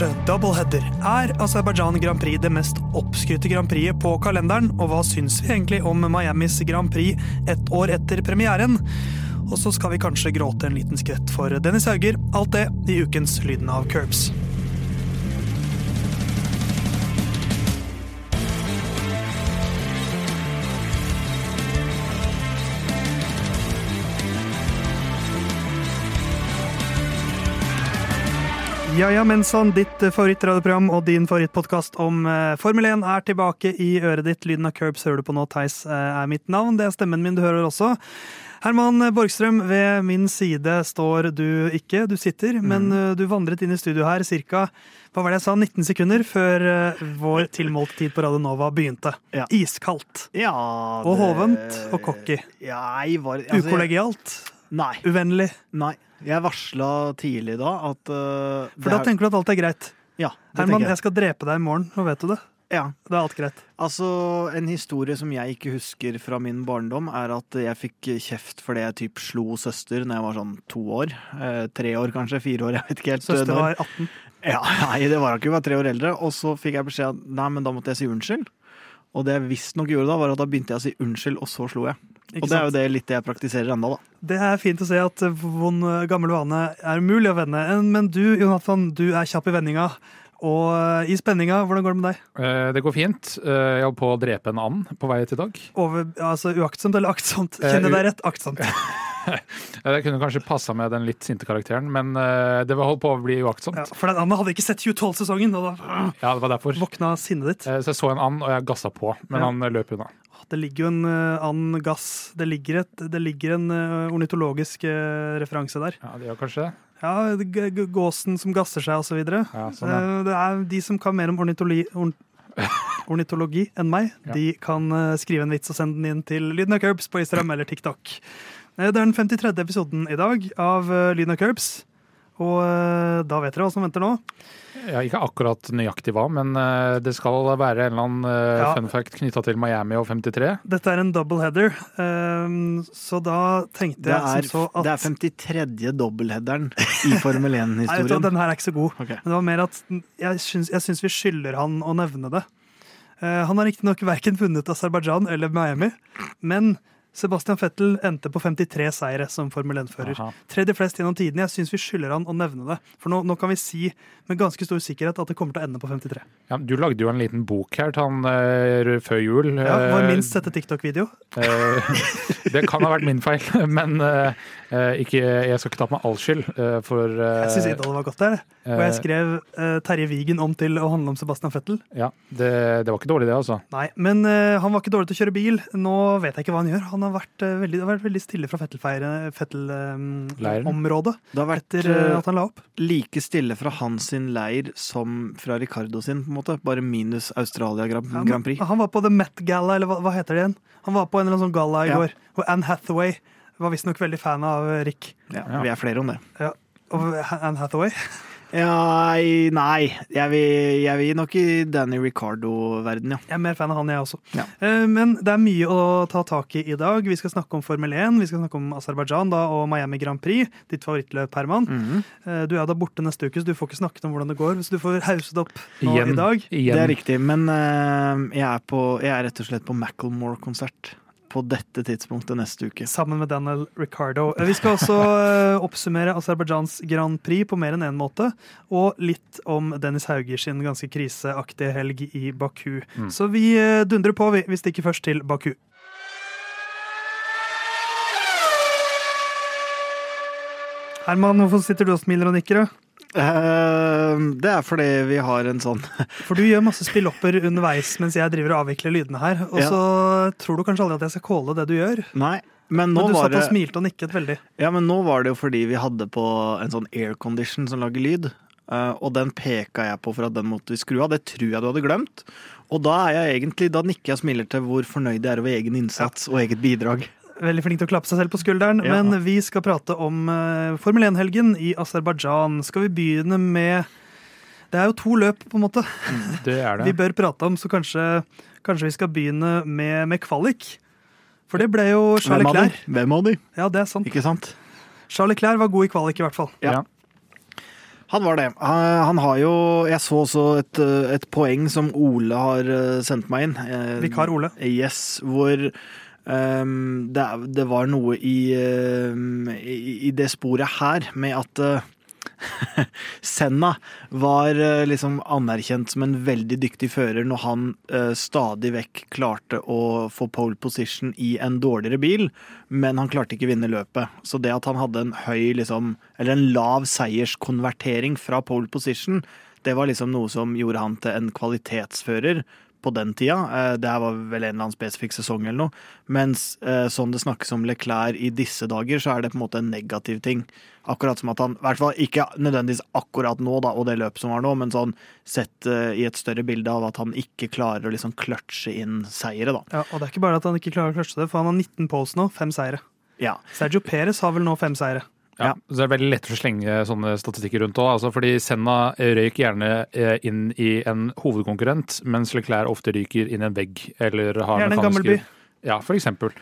Første doubleheader er Aserbajdsjan Grand Prix det mest oppskrytte Grand Prixet på kalenderen, og hva syns vi egentlig om Miamis Grand Prix ett år etter premieren? Og så skal vi kanskje gråte en liten skvett for Dennis Hauger, alt det i ukens Lyden av Curbs. Ja ja, Mensan, ditt eh, favorittradioprogram og din favorittpodkast om eh, Formel 1 er tilbake i øret ditt. Lyden av Curbs hører du på nå. Theis eh, er mitt navn. Det er stemmen min du hører også. Herman Borgstrøm, ved min side står du ikke, du sitter, men eh, du vandret inn i studio her ca. hva var det jeg sa, 19 sekunder før vår tilmålte tid på Radio Nova begynte. Ja. Iskaldt. Ja, Og hovent og cocky. Ja, var altså, Ukollegialt. Nei. Uvennlig. nei. Jeg varsla tidlig da at uh, For da tenker du at alt er greit. Ja, det Herman, tenker jeg skal drepe deg i morgen, nå vet du det. Ja. Det er alt greit. Altså, en historie som jeg ikke husker fra min barndom, er at jeg fikk kjeft fordi jeg typ slo søster når jeg var sånn to år. Eh, tre år kanskje, fire år, jeg vet ikke helt. Søster når. var 18. Ja, nei, det var hun ikke, hun var tre år eldre. Og så fikk jeg beskjed at nei, men da måtte jeg si unnskyld. Og det jeg visstnok gjorde da, var at da begynte jeg å si unnskyld, og så slo jeg. Ikke og det er jo det litt det jeg praktiserer ennå, da. Det er fint å se at vond gammel vane er umulig å vende. Men du, Jonathan, du er kjapp i vendinga. Og eh, i spenninga, hvordan går det med deg? Eh, Det går fint. Eh, Jeg holdt på å drepe en and på vei hit i dag. Over, altså Uaktsomt eller aktsomt? Eh, Kjenner deg rett? Aktsomt. Det kunne kanskje passa med den litt sinte karakteren, men eh, det var holdt på å bli uaktsomt. Ja, for den anden hadde ikke sett 2012-sesongen, og da Ja, det var derfor. våkna sinnet ditt. Eh, Så jeg så en and, og jeg gassa på, men Ja. han eh, løp unna. Det ligger jo en and gass Det ligger, et, det ligger en ornitologisk referanse der. Ja, det gjør kanskje det. Ja, Gåsen som gasser seg, osv. Ja, sånn, ja. Det er de som kan mer om ornitoli, orn, ornitologi enn meg. Ja. De kan skrive en vits og sende den inn til Lyden av Curbs på Instagram eller TikTok. Det er den 53. episoden i dag av eh, Lyden av Curbs. Og eh, da vet dere hva som venter nå. Ja, ikke akkurat nøyaktig hva, men eh, det skal være en eller annen Ja. fun fact knytta til Miami og 53. Dette er en double header, så da tenkte Det jeg er, som så at det er 53. dobbeltheaderen i Formel Nei, vet du hva, 1-historien. den her er ikke så god. Okay. Men det var mer at jeg syns, jeg syns vi skylder han å nevne det. Eh, han har riktignok verken vunnet Aserbajdsjan eller Miami, men Sebastian Fettel endte på 53 seire som Formel 1-fører. Tredje flest gjennom tidene. Jeg syns vi skylder han å nevne det. For nå, nå kan vi si med ganske stor sikkerhet at det kommer til å ende på 53. Ja, du lagde jo en liten bok her til han uh, før jul. Ja, Vår Eh, minst sette TikTok-video. Uh, det kan ha vært min feil, men eh, ikke, jeg skal ikke ta på meg all skyld. eh, for eh, Jeg syns innholdet var godt der. Og jeg skrev eh, Terje Wigen om til å handle om Sebastian Fettel. Ja, det, det var ikke dårlig, det, altså. Nei, men eh, han var ikke dårlig til å kjøre bil. Nå vet jeg ikke hva han gjør. Han har vært, eh, veldig, har vært veldig stille fra. Fettel-området Fettel, har etter eh, eh, at han la opp. like stille fra hans sin leir som fra Ricardo sin, på en måte. Bare minus Australia Grand, Ja, Grand Prix. Han var på The Met Gala, eller hva, hva heter det igjen? Han var på en eller annen sånn galla i Ja. går. Og Anne Hathaway var visstnok veldig fan av Rick. Ja, Ja. Vi er flere om det. Og Anne Hathaway? Ja, nei. Jeg vil, jeg vil nok i Danny Ricardo-verden, ja. Jeg er mer fan av han, jeg også. Ja. Eh, Men det er mye å ta tak i i dag. Vi skal snakke om Formel 1, vi skal snakke om Aserbajdsjan og Miami Grand Prix. Ditt favorittløp, Herman. Mm -hmm. Du er da borte neste uke, så du får ikke snakket om hvordan det går. Så du får hauset opp nå Igjen. i dag. Igjen. Det er riktig, men eh, jeg, er på, jeg er rett og slett på Macclemore-konsert på dette tidspunktet neste uke. Sammen med Daniel Ricardo. Eh, Vi skal også eh, oppsummere Aserbajdsjans Grand Prix på mer enn én måte. Og litt om Dennis Hauger sin ganske kriseaktige helg i Baku. Mm. Så vi eh, dundrer på, vi. Vi stikker først til Baku. Herman, hvorfor sitter du og smiler og nikker? da? Eh, det er fordi vi har en sånn For du gjør masse spillopper underveis mens jeg driver og avvikler lydene her. Og Ja. så tror du kanskje aldri at jeg skal calle det du gjør. Nei, men nå, Men du satt og smilte og nikket veldig. ja, men nå var det jo fordi vi hadde på en sånn aircondition som lager lyd. eh, og den peka jeg på for at den måtte vi skru av. Det tror jeg du hadde glemt. Og da er jeg egentlig, da nikker jeg og smiler til hvor fornøyd jeg er over egen innsats og eget bidrag. Veldig flink til å klappe seg selv på skulderen. Ja. Men vi skal prate om eh, Formel 1-helgen i Aserbajdsjan. Skal vi begynne med Det er jo to løp, på en måte, Det er det. vi bør prate om, så kanskje, kanskje vi skal begynne med, med kvalik. For det ble jo Charles? Leclerc. Hvem av de? Ja, det er sant. Ikke sant? Charles Leclerc var god i kvalik, i hvert fall. Ja. Han var det. Han, har jo Jeg så også et, et poeng som Ole har eh, sendt meg inn. Eh, Vikar Ole. Yes, hvor ehm, det, det var noe i, um, i, i det sporet her med at uh, Senna var uh, liksom anerkjent som en veldig dyktig fører når han uh, stadig vekk klarte å få pole position i en dårligere bil, men han klarte ikke vinne løpet. Så det at han hadde en høy, liksom, eller en lav seierskonvertering fra pole position, det var liksom noe som gjorde han til en kvalitetsfører på den tida. Eh, Det her var vel en eller annen spesifikk sesong eller noe. Mens eh, sånn det snakkes om Leclerc i disse dager, så er det på en måte en negativ ting. Akkurat som at han, i hvert fall ikke nødvendigvis akkurat nå, da, og det løpet som var nå, men sånn sett eh, i et større bilde av at han ikke klarer å liksom kløtsje inn seire, da. Ja, og det er ikke bare at han ikke klarer å kløtsje det, for han har 19 poles nå, fem seire. Ja. Sergio Perez har vel nå fem seire. Ja, så Det er veldig lett å slenge sånne statistikker rundt òg. Altså fordi Senna røyk gjerne eh, inn i en hovedkonkurrent, mens Leclerc ofte ryker inn i en vegg. Eller har Gjerne en gammel by. Ja, for eksempel.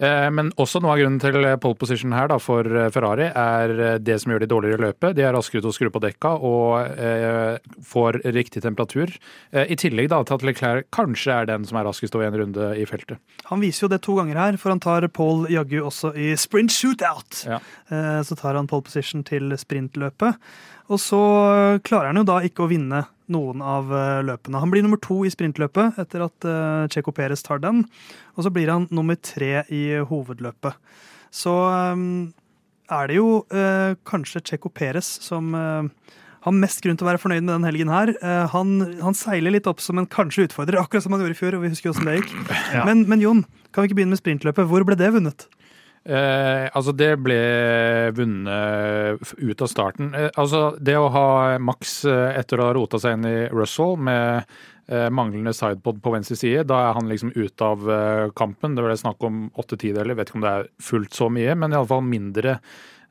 Eh, Men også noe av grunnen til pole position her da, for eh, Ferrari er eh, det som gjør de dårligere i løpet. De er raskere til å skru på dekka og eh, får riktig temperatur. Eh, I tillegg da, til at Leclerc kanskje er den som er raskest over en runde i feltet. Han viser jo det to ganger her, for han tar Paul jaggu også i sprint shootout. Ja. Eh, Så tar han pole position til sprintløpet. Og så klarer han jo da ikke å vinne noen av eh, løpene. Han blir nummer to i sprintløpet etter at eh, Checo Perez tar den. Og så blir han nummer tre i hovedløpet. Så eh, er det jo eh, kanskje Checo Perez som eh, har mest grunn til å være fornøyd med den helgen her. Eh, han, han seiler litt opp som en kanskje utfordrer, akkurat som han gjorde i fjor. og vi husker hvordan det gikk. Ja. Men, men Jon, kan vi ikke begynne med sprintløpet? Hvor ble det vunnet? Eh, altså, det ble vunnet ut av starten. Eh, altså, det å ha Max eh, etter å ha rota seg inn i Russell med eh, manglende sidepod på venstre side, da er han liksom ute av eh, kampen. Det det snakk om åtte tideler, vet ikke om det er fullt så mye, men iallfall mindre.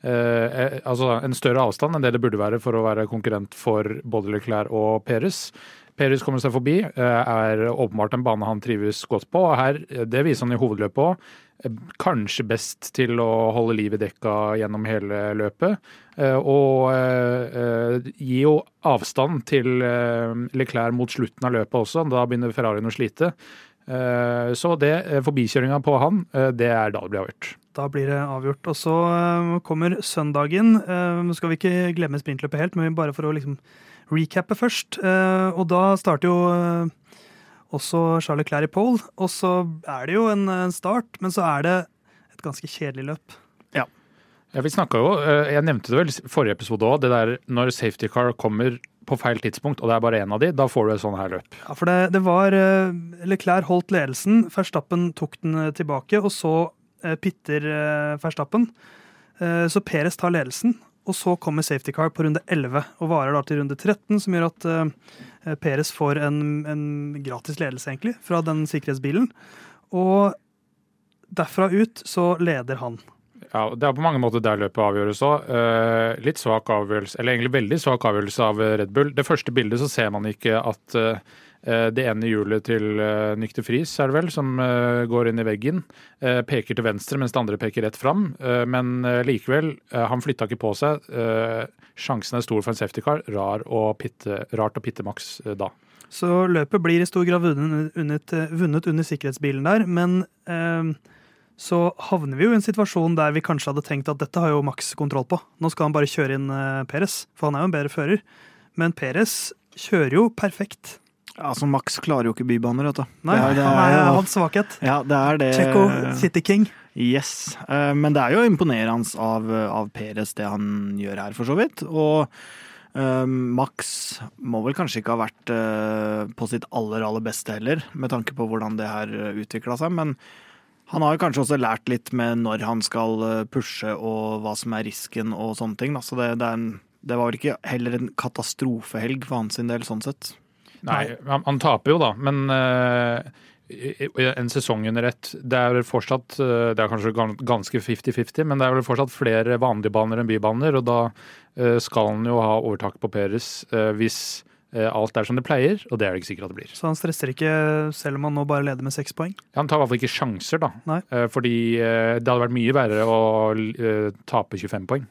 Eh, altså en større avstand enn det det burde være for å være konkurrent for både Leclerc og Peres. Peres kommer seg forbi, er åpenbart en bane han trives godt på. og her, Det viser han i hovedløpet òg. Kanskje best til å holde liv i dekka gjennom hele løpet. eh, Og eh, eh, gi jo avstand til Leclerc mot slutten av løpet også. Da begynner Ferrarien å slite. Så det, forbikjøringa på han, det er da det blir avgjort. Da blir det avgjort. Og så kommer søndagen. Nå skal vi ikke glemme sprintløpet helt, men bare for å liksom recappe først. Og da starter jo eh, også Charles Leclerc i pole. Og så er det jo en en start, men så er det et ganske kjedelig løp. Ja, vi snakket jo, eh, Jeg nevnte det vel i forrige episode òg, det der når safety car kommer på feil tidspunkt, og det er bare én av de, da får du et sånn her løp. Ja, for det, det var eh, Leclerc holdt ledelsen, Verstappen tok den eh, tilbake, og så pitter Verstappen. Så Peres tar ledelsen, og så kommer safety car på runde 11 og varer da til runde 13, som gjør at uh, Peres får en, en gratis ledelse, egentlig, fra den sikkerhetsbilen. Og derfra ut så leder han. Ja, Det er på mange måter der løpet avgjøres òg. litt svak avgjørelse, eller egentlig veldig svak avgjørelse av eh, Red Bull. Det første bildet så ser man ikke at eh, det ene hjulet til uh, Nykter Friis er det vel, som eh, går inn i veggen, eh, peker til venstre mens det andre peker rett fram. Eh, men eh, likevel, eh, han flytta ikke på seg. Eh, sjansen er stor for en safety car. Rar pitte, rart å pitte eh, da. Så løpet blir i stor grad vunnet, vunnet under sikkerhetsbilen der, men eh, så havner vi jo i en situasjon der vi kanskje hadde tenkt at dette har jo Max kontroll på. Nå skal han bare kjøre inn eh, Peres, for han er jo en bedre fører. Men Peres kjører jo perfekt. Altså, Max klarer jo ikke bybaner, vet du. Nei, Det er- det han er er jo- hans svakhet. Ja, det er det. Checo City King. Yes. Eh, Men det er jo imponerende av, av Peres det han gjør her, for så vidt. Og eh, Max må vel kanskje ikke ha vært uh, på sitt aller, aller beste heller, med tanke på hvordan det her utvikla seg. Men han har jo kanskje også lært litt med når han skal pushe og hva som er risken og sånne ting. Da. Så det, det, er en, det var vel ikke heller en katastrofehelg for hans del, sånn sett. Nei, han, han taper jo da, men i- en sesong under ett Det er fortsatt eh, Det er kanskje ganske 50-50, men det er vel fortsatt flere vanlige baner enn bybaner, og da eh, skal han jo ha overtak på Peres hvis alt er som det pleier, og det er det ikke sikkert at det blir. Så han stresser ikke selv om han nå bare leder med seks poeng. Han tar i hvert fall ikke sjanser, da. Nei. Fordi det hadde vært mye verre å tape 25 poeng.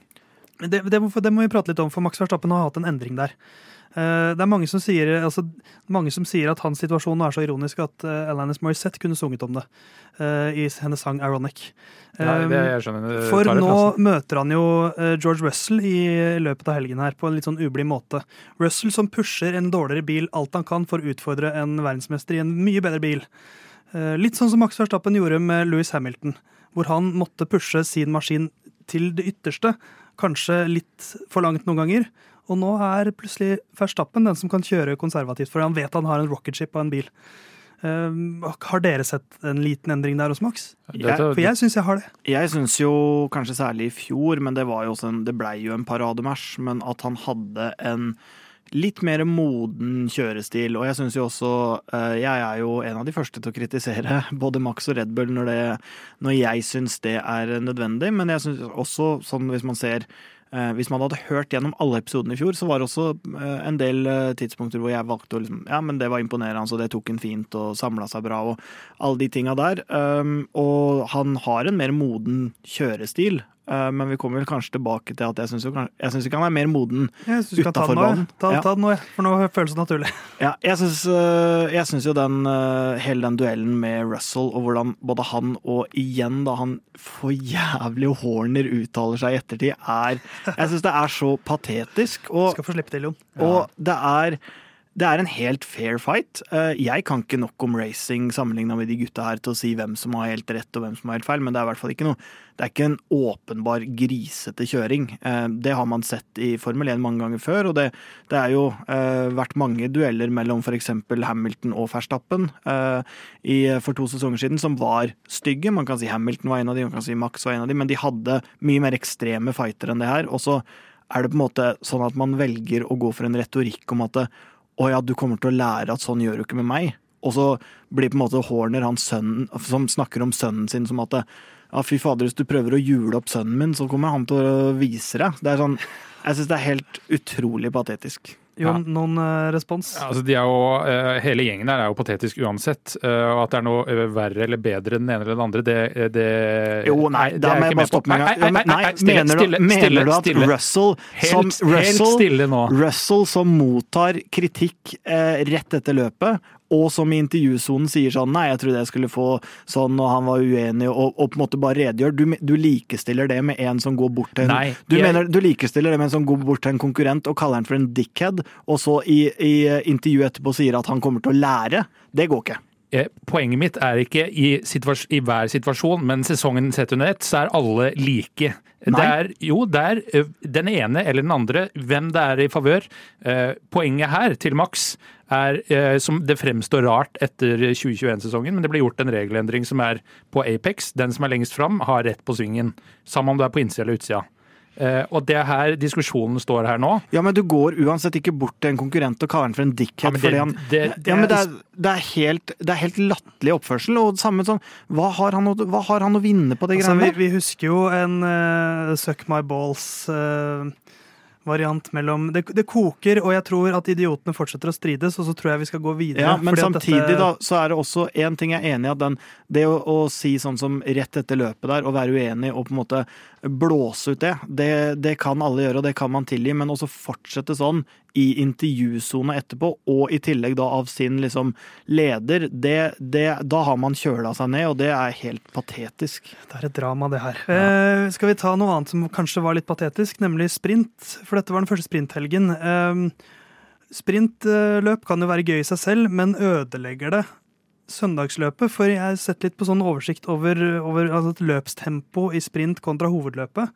Det, det, må, det må vi prate litt om, for Max Verstappen har hatt en endring der. Eh, det er mange som, sier, altså, mange som sier at hans situasjon er så ironisk at uh, Alanis Morissette kunne sunget om det uh, i hennes sang 'Ironic'. Ja, det skjønner, For nå møter han jo George Russell i løpet av helgen her på en litt sånn ublid måte. Russell som pusher en dårligere bil alt han kan for å utfordre en verdensmester i en mye bedre bil. Litt sånn som Max Verstappen gjorde med Louis Hamilton, hvor han måtte pushe sin maskin til det ytterste. Kanskje litt for langt noen ganger. Og nå er plutselig Verstappen den som kan kjøre konservativt, for han vet han har en rocketship og en bil. Um, har dere sett en liten endring der hos Max? Jeg, For jeg syns jeg har det. Jeg syns jo kanskje særlig i fjor, men det, var jo en, det blei jo en parademarsj, men at han hadde en litt mer moden kjørestil. Og jeg syns jo også eh, Jeg er jo en av de første til å kritisere både Max og Red Bull når, det, når jeg syns det er nødvendig, men jeg syns også, sånn hvis man ser hvis man hadde hørt gjennom alle episodene i fjor, så var det også eh, en del eh, tidspunkter hvor jeg valgte å liksom Ja, men det var imponerende, så det tok en fint og samla seg bra og alle de tinga der. Um, og han har en mer moden kjørestil. Eh, Men vi kommer vel kanskje tilbake til at jeg syns ikke han er mer moden utafor banen. Ta, Ja. ta den nå. For nå føles det naturlig. Ja, jeg syns, syns jo den øh, hele den duellen med Russell, og hvordan både han og igjen da han for jævlig horner uttaler seg i ettertid, er Jeg syns det er så patetisk. Og, Skal få slippe til, Jon. og det er det er en helt fair fight. Eh, Jeg kan ikke nok om racing sammenligna med de gutta her til å si hvem som har helt rett og hvem som har helt feil, men det er i hvert fall ikke noe Det er ikke en åpenbar grisete kjøring. Eh, Det har man sett i Formel 1 mange ganger før, og det, det er jo eh, vært mange dueller mellom f.eks. Hamilton og Verstappen for to sesonger siden som var stygge. Man kan si Hamilton var en av de, man kan si Max var en av de, men de hadde mye mer ekstreme fighter enn det her. Og så er det på en måte sånn at man velger å gå for en retorikk om at det, å ja, du kommer til å lære at sånn gjør du ikke med meg. Og så blir på en måte Horner han sønnen som snakker om sønnen sin som at ja, fy fader, hvis du prøver å jule opp sønnen min, så kommer han til å vise deg. Det er sånn, jeg syns det er helt utrolig patetisk. Jon, noen eh, respons? Ja, altså de er jo, eh, hele gjengen her er jo patetisk uansett. eh, og at det er noe verre eller bedre enn den ene eller den andre, det, det Jo, nei, da må jeg bare stoppe med en gang. Nei, mener, du, mener du at stille. Russell som, Helt, helt. Russell som mottar kritikk eh, rett etter løpet, og som i intervjusonen sier sånn Nei, jeg trodde jeg skulle få sånn, og han var uenig, og, og på en måte bare redegjør. Du, du likestiller det med en som går bort til en Nei, Du jeg- mener du likestiller det med en som går bort til en konkurrent og kaller han for en dickhead, og så i, i intervjuet etterpå sier at han kommer til å lære? Det går ikke. Eh, Poenget mitt er ikke i, i hver situasjon, men sesongen sett under ett, så er alle like. Det Nei. er, jo, det er den ene eller den andre, hvem det er i favør. Eh, Poenget her til maks, er, eh, som det fremstår rart etter 2021-sesongen, men det ble gjort en regelendring som er på Apex. Den som er lengst fram, har rett på svingen. Samme om du er på innsida eller utsida. Eh, Og det er her diskusjonen står her nå. Ja, men du går uansett ikke bort til en konkurrent og kaller han for en dickhead Ja, men det- fordi han det- Ja, men det er, det er helt, det er helt latterlig oppførsel. Og det samme sånn hva har, han hva har han å vinne på det Altså, greiene vi, der? vi husker jo en uh, Suck my balls-variant mellom det, det koker, og jeg tror at idiotene fortsetter å strides, og så tror jeg vi skal gå videre. Ja, men fordi at samtidig dette- da, så er det også én ting jeg er enig i, at den, det å, å si sånn som rett etter løpet der, og være uenig og på en måte blåse ut det, det, det kan alle gjøre, og det kan man tilgi, men også fortsette sånn i intervjusone etterpå, og i tillegg da av sin liksom leder, det, det, da har man kjøla seg ned, og det er helt patetisk. Det er et drama, det her. Eh, skal vi ta noe annet som kanskje var litt patetisk, nemlig sprint? For dette var den første sprinthelgen. Eh, sprintløp kan jo være gøy i seg selv, men ødelegger det søndagsløpet? For jeg har sett litt på sånn oversikt over, over altså løpstempo i sprint kontra hovedløpet.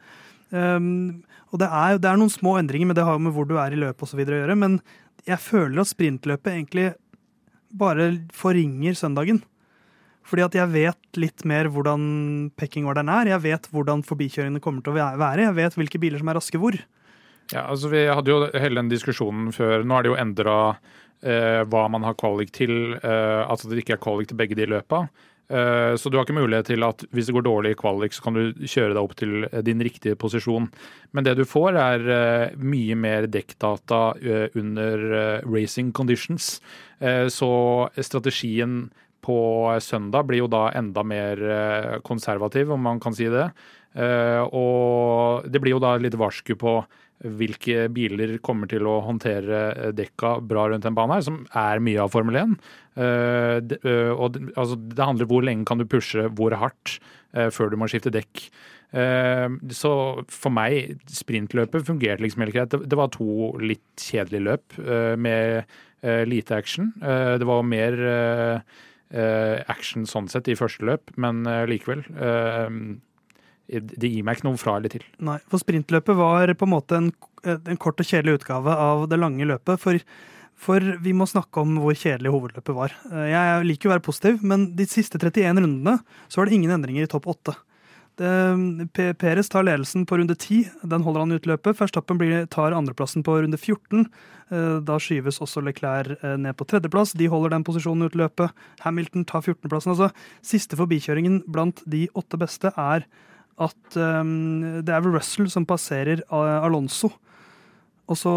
Um, og det er, det er noen små endringer, men det har jo med hvor du er i løpet videre å gjøre. Men jeg føler at sprintløpet egentlig bare forringer søndagen. Fordi at jeg vet litt mer hvordan pekingorderen er. Jeg vet hvordan forbikjøringene kommer til å være. Jeg vet hvilke biler som er raske hvor. Ja, altså Vi hadde jo hele den diskusjonen før. Nå er det jo endra hva man har kvalik til. Eh, altså at det ikke er kvalik til begge de løpa. Eh, så du har ikke mulighet til at hvis det går dårlig i kvalik, så kan du kjøre deg opp til eh, din riktige posisjon. Men det du får, er eh, mye mer dekkdata eh, under eh, racing conditions. Eh, så strategien på søndag blir jo da enda mer eh, konservativ, om man kan si det. Eh, og det blir jo da litt varsku på hvilke biler kommer til å håndtere dekka bra rundt en bane her, som er mye av Formel 1. Eh, det, eh, altså, det handler om hvor lenge kan du pushe hvor hardt eh, før du må skifte dekk. Eh, Så for meg, sprintløpet fungerte liksom helt greit. Det, var to litt kjedelige løp eh, med eh, lite action. Eh, Det var mer eh, eh, action sånn sett i første løp, men eh, likevel. Det gir meg ikke noe fra eller til. Nei, for sprintløpet var på en måte en, en kort og kjedelig utgave av det lange løpet. For, for vi må snakke om hvor kjedelig hovedløpet var. Eh, Jeg liker å være positiv, men de siste 31 rundene så var det ingen endringer i topp 8. Det, Peres tar ledelsen på runde 10. Den holder han ut løpet. Verstappen tar andreplassen på runde 14. Eh, Da skyves også Leclerc eh, ned på tredjeplass. De holder den posisjonen ut løpet. Hamilton tar 14.-plassen. Altså, siste forbikjøringen blant de åtte beste er at um, det er vel Russell som passerer eh, Alonso. Og så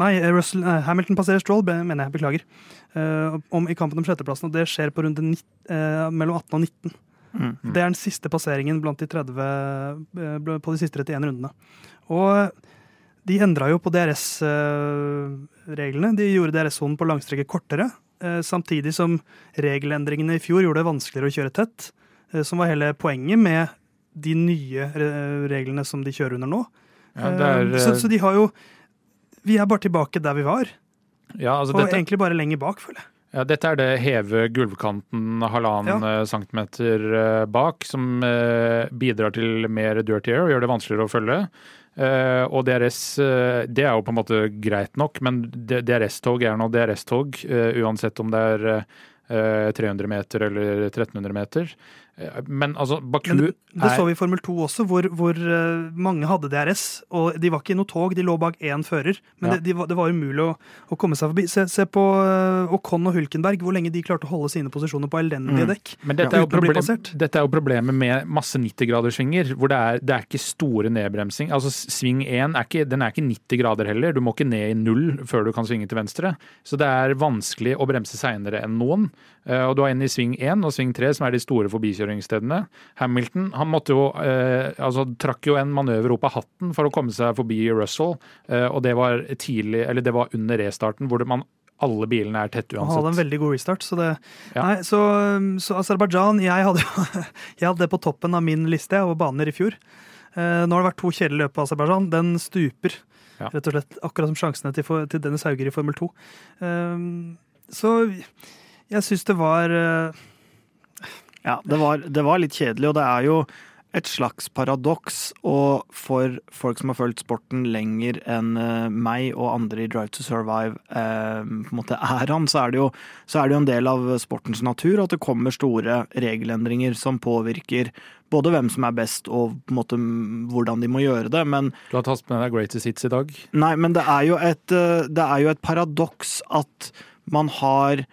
Nei, Russell, nei, Hamilton passerer Stroll, mener jeg. Beklager. Uh, om, I kampen om sjetteplassen, og det skjer på runde nitt- uh, mellom 18 og 19. Mm. Det er den siste passeringen blant de 30 uh, på de siste 31 rundene. Og de endra jo på DRS-reglene. De gjorde DRS-sonen på langstrekket kortere, eh, samtidig som regelendringene i fjor gjorde det vanskeligere å kjøre tett, eh, som var hele poenget med de nye eh, reglene som de kjører under nå. Ja, er, Eh, så, så de har jo Vi er bare tilbake der vi var, ja, altså og dette, egentlig bare lenger bak, føler jeg. Ja, dette er det heve gulvkanten halvannen ja. centimeter eh, bak, som eh, bidrar til mer dirty air og gjør det vanskeligere å følge. Uh, og DRS uh, det er jo på en måte greit nok, men DRS-tog er nå DRS-tog, uh, uansett om det er eh, 300 meter eller 1300 meter. Eh, Men altså, Baku Men det, det er så vi i Formel 2 også, hvor, hvor eh, mange hadde DRS. Og de var ikke i noe tog, de lå bak én fører. Men Ja. det, de, var- det var umulig å, å komme seg forbi. Se, se på uh, Ocon og Hulkenberg, hvor lenge de klarte å holde sine posisjoner på elendige Mm. dekk. Men dette, er problem, dette er jo problemet med masse 90-graderssvinger, hvor det er, det er ikke store nedbremsing. Altså Sving 1 er ikke, den er ikke 90 grader heller, du må ikke ned i null før du kan svinge til venstre. Så det er vanskelig å bremse seinere enn noen. Eh, Og du har en i sving 1 og sving 3, som er de store forbikjøringsstedene. Hamilton han måtte jo, eh, altså trakk jo en manøver opp av hatten for å komme seg forbi Russell, eh, og det var tidlig, eller det var under restarten, hvor det, man, alle bilene er tett Han hadde en veldig god restart. Så, det, Ja. nei, så, så Aserbajdsjan Jeg hadde jeg hadde det på toppen av min liste over baner i fjor. Eh, nå har det vært to kjedelige løp på Aserbajdsjan. Den stuper, Ja. rett og slett. Akkurat som sjansene til, til Dennis Hauger i Formel 2. Eh, så jeg syns det var eh, Ja, det var, det var litt kjedelig, og det er jo et slags paradoks. Og for folk som har fulgt sporten lenger enn eh, meg og andre i Drive to Survive eh, på en måte er han, så er, det jo, så er det jo en del av sportens natur at det kommer store regelendringer som påvirker både hvem som er best og på en måte hvordan de må gjøre det. Men Du har tatt med deg Greatest Hits i dag. Nei, men det er jo et, eh, det er jo et paradoks at man har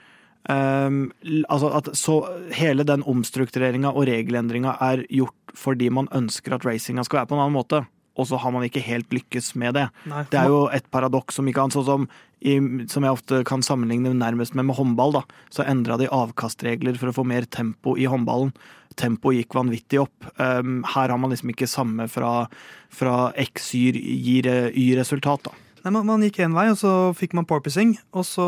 l- altså at så Hele den omstruktureringa og regelendringa er gjort fordi man ønsker at racinga skal være på en annen måte. Og så har man ikke helt lykkes med det. Nei, Det er jo et paradoks som ikke annet, sånn som, i, som jeg ofte kan sammenligne nærmest med med håndball. da, Så endra de avkastregler for å få mer tempo i håndballen. Tempoet gikk vanvittig opp. Um, her har man liksom ikke samme fra, fra X gir, Y-resultat, da. Nei, man, man gikk én vei, og så fikk man porpoising. Og så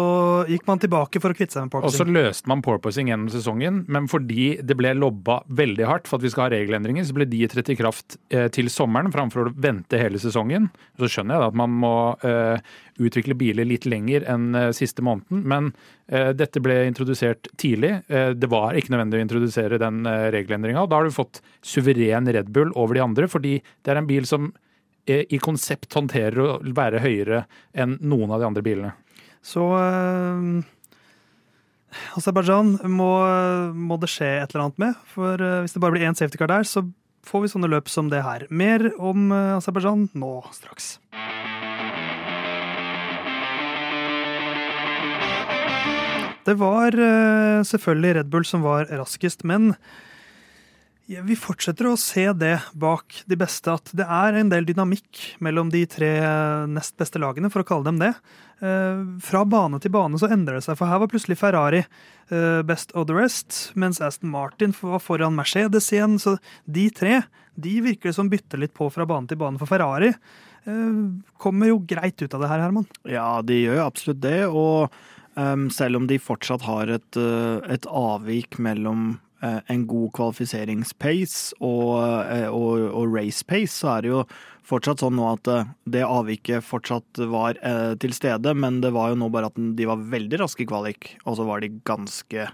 gikk man tilbake for å kvitte seg med porpoising. Og så løste man porpoising gjennom sesongen, men fordi det ble lobba veldig hardt for at vi skal ha regelendringer, så ble de trett i kraft eh, til sommeren framfor å vente hele sesongen. Så skjønner jeg da at man må eh, utvikle biler litt lenger enn eh, siste måneden, men eh, dette ble introdusert tidlig. Eh, det var ikke nødvendig å introdusere den eh, regelendringa, og da har du fått suveren Red Bull over de andre, fordi det er en bil som i konsept håndterer å være høyere enn noen av de andre bilene. Så uh, Aserbajdsjan må, må det skje et eller annet med. For eh, hvis det bare blir én safety car der, så får vi sånne løp som det her. Mer om Aserbajdsjan nå straks. Det var eh, selvfølgelig Red Bull som var raskest, men vi fortsetter å se det bak de beste, at det er en del dynamikk mellom de tre nest beste lagene, for å kalle dem det. Eh, fra bane til bane så endrer det seg, for her var plutselig Ferrari eh, best of the rest, mens Aston Martin var foran Mercedes igjen. Så de tre de virker det som bytter litt på fra bane til bane, for Ferrari eh, kommer jo greit ut av det her, Herman. Ja, de gjør jo absolutt det. Og um, selv om de fortsatt har et, et avvik mellom en god kvalifiseringspace og, eh, og, og race-pace, så er det jo fortsatt sånn nå at eh, det avviket fortsatt var til stede, men det var jo nå bare at de var veldig raske i kvalik, og så var de ganske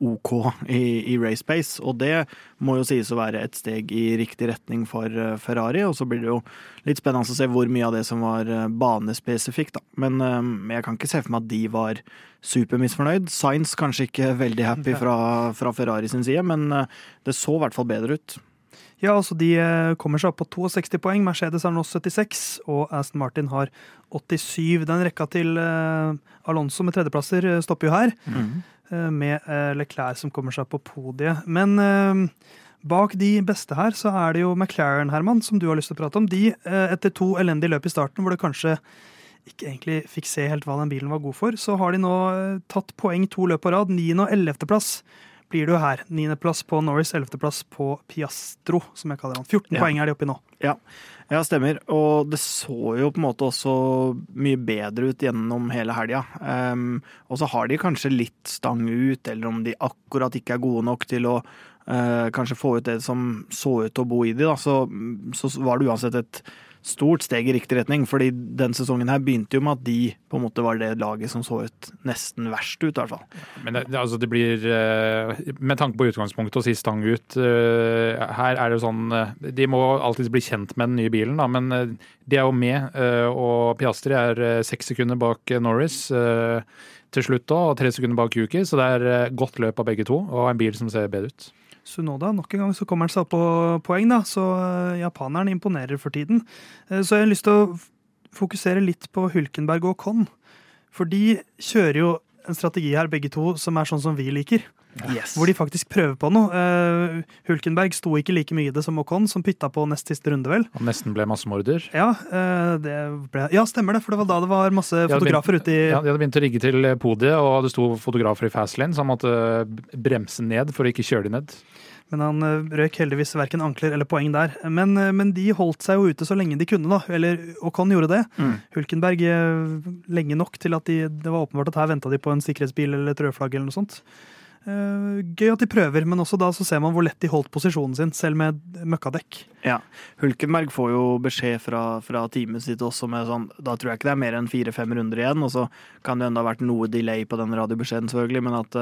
OK i, i race pace. Og det må jo sies å være et steg i riktig retning for uh, Ferrari. Og så blir det jo litt spennende å se hvor mye av det som var uh, banespesifikt, da. Men uh, jeg kan ikke se for meg at de var supermisfornøyd. Science kanskje ikke veldig happy fra, fra Ferrari sin side, men det så i hvert fall bedre ut. Ja, altså De kommer seg opp på 62 poeng. Mercedes har nå 76, og Aston Martin har 87. Den rekka til Alonso med tredjeplasser stopper jo her. Mm. Eh, med eh, Leclerc som kommer seg på podiet. Men eh, bak de beste her så er det jo McLaren, Herman, som du har lyst til å prate om. De, etter to elendige løp i starten, hvor det kanskje ikke egentlig fikk se helt hva den bilen var god for, så har de nå tatt poeng to løp på rad. Niende- og ellevteplass blir det jo her. Niendeplass på Norris, ellevteplass på Piastro, som jeg kaller han. 14 ja. poeng er de oppi nå. Ja. ja, stemmer. Og det så jo på en måte også mye bedre ut gjennom hele helga. Um, og så har de kanskje litt stang ut, eller om de akkurat ikke er gode nok til å uh, kanskje få ut det som så ut å bo i de, da, så, så var det uansett et stort steg i riktig retning. fordi den sesongen her begynte jo med at de på en måte var det laget som så ut nesten verst ut, i hvert fall. Men det, altså det blir eh, Med tanke på utgangspunktet og si stang ut, eh, her er det jo sånn eh, De må alltid bli kjent med den nye bilen, da, men de er jo med. Og Piastri er seks sekunder bak Norris til slutt da, og tre sekunder bak Yuki, så det er godt løp av begge to, og en bil som ser bedre ut. Sunoda. Nok en gang så kommer han seg opp på poeng, da, så eh, japaneren imponerer for tiden. Eh, så jeg har lyst til å fokusere litt på Hulkenberg og Con. For de kjører jo en strategi her, begge to, som er sånn som vi liker. Yes. Hvor de faktisk prøver på noe. Uh, Hulkenberg sto ikke like mye i det som Ocon, som pytta på nest siste runde, vel. Han nesten ble massemorder. Ja, uh, ble, ja, stemmer det. For det var da det var masse fotografer ute i Ja, De hadde begynt å rigge til podiet, og det sto fotografer i fast lane, så han måtte bremse ned for å ikke kjøre de ned. Men han eh, røk heldigvis verken ankler eller poeng der. Men, men, de holdt seg jo ute så lenge de kunne, da. Eller Ocon gjorde det. Mm. Hulkenberg lenge nok til at de, det var åpenbart at her venta de på en sikkerhetsbil eller et rødflagg eller noe sånt. Uh, gøy at de prøver, men også da så ser man hvor lett de holdt posisjonen sin, selv med møkkadekk. Ja, Hulkenberg får jo beskjed fra, fra teamet sitt også med sånn Da tror jeg ikke det er mer enn fire-fem runder igjen, og så kan det enda ha vært noe delay på den radiobeskjeden, selvfølgelig, men at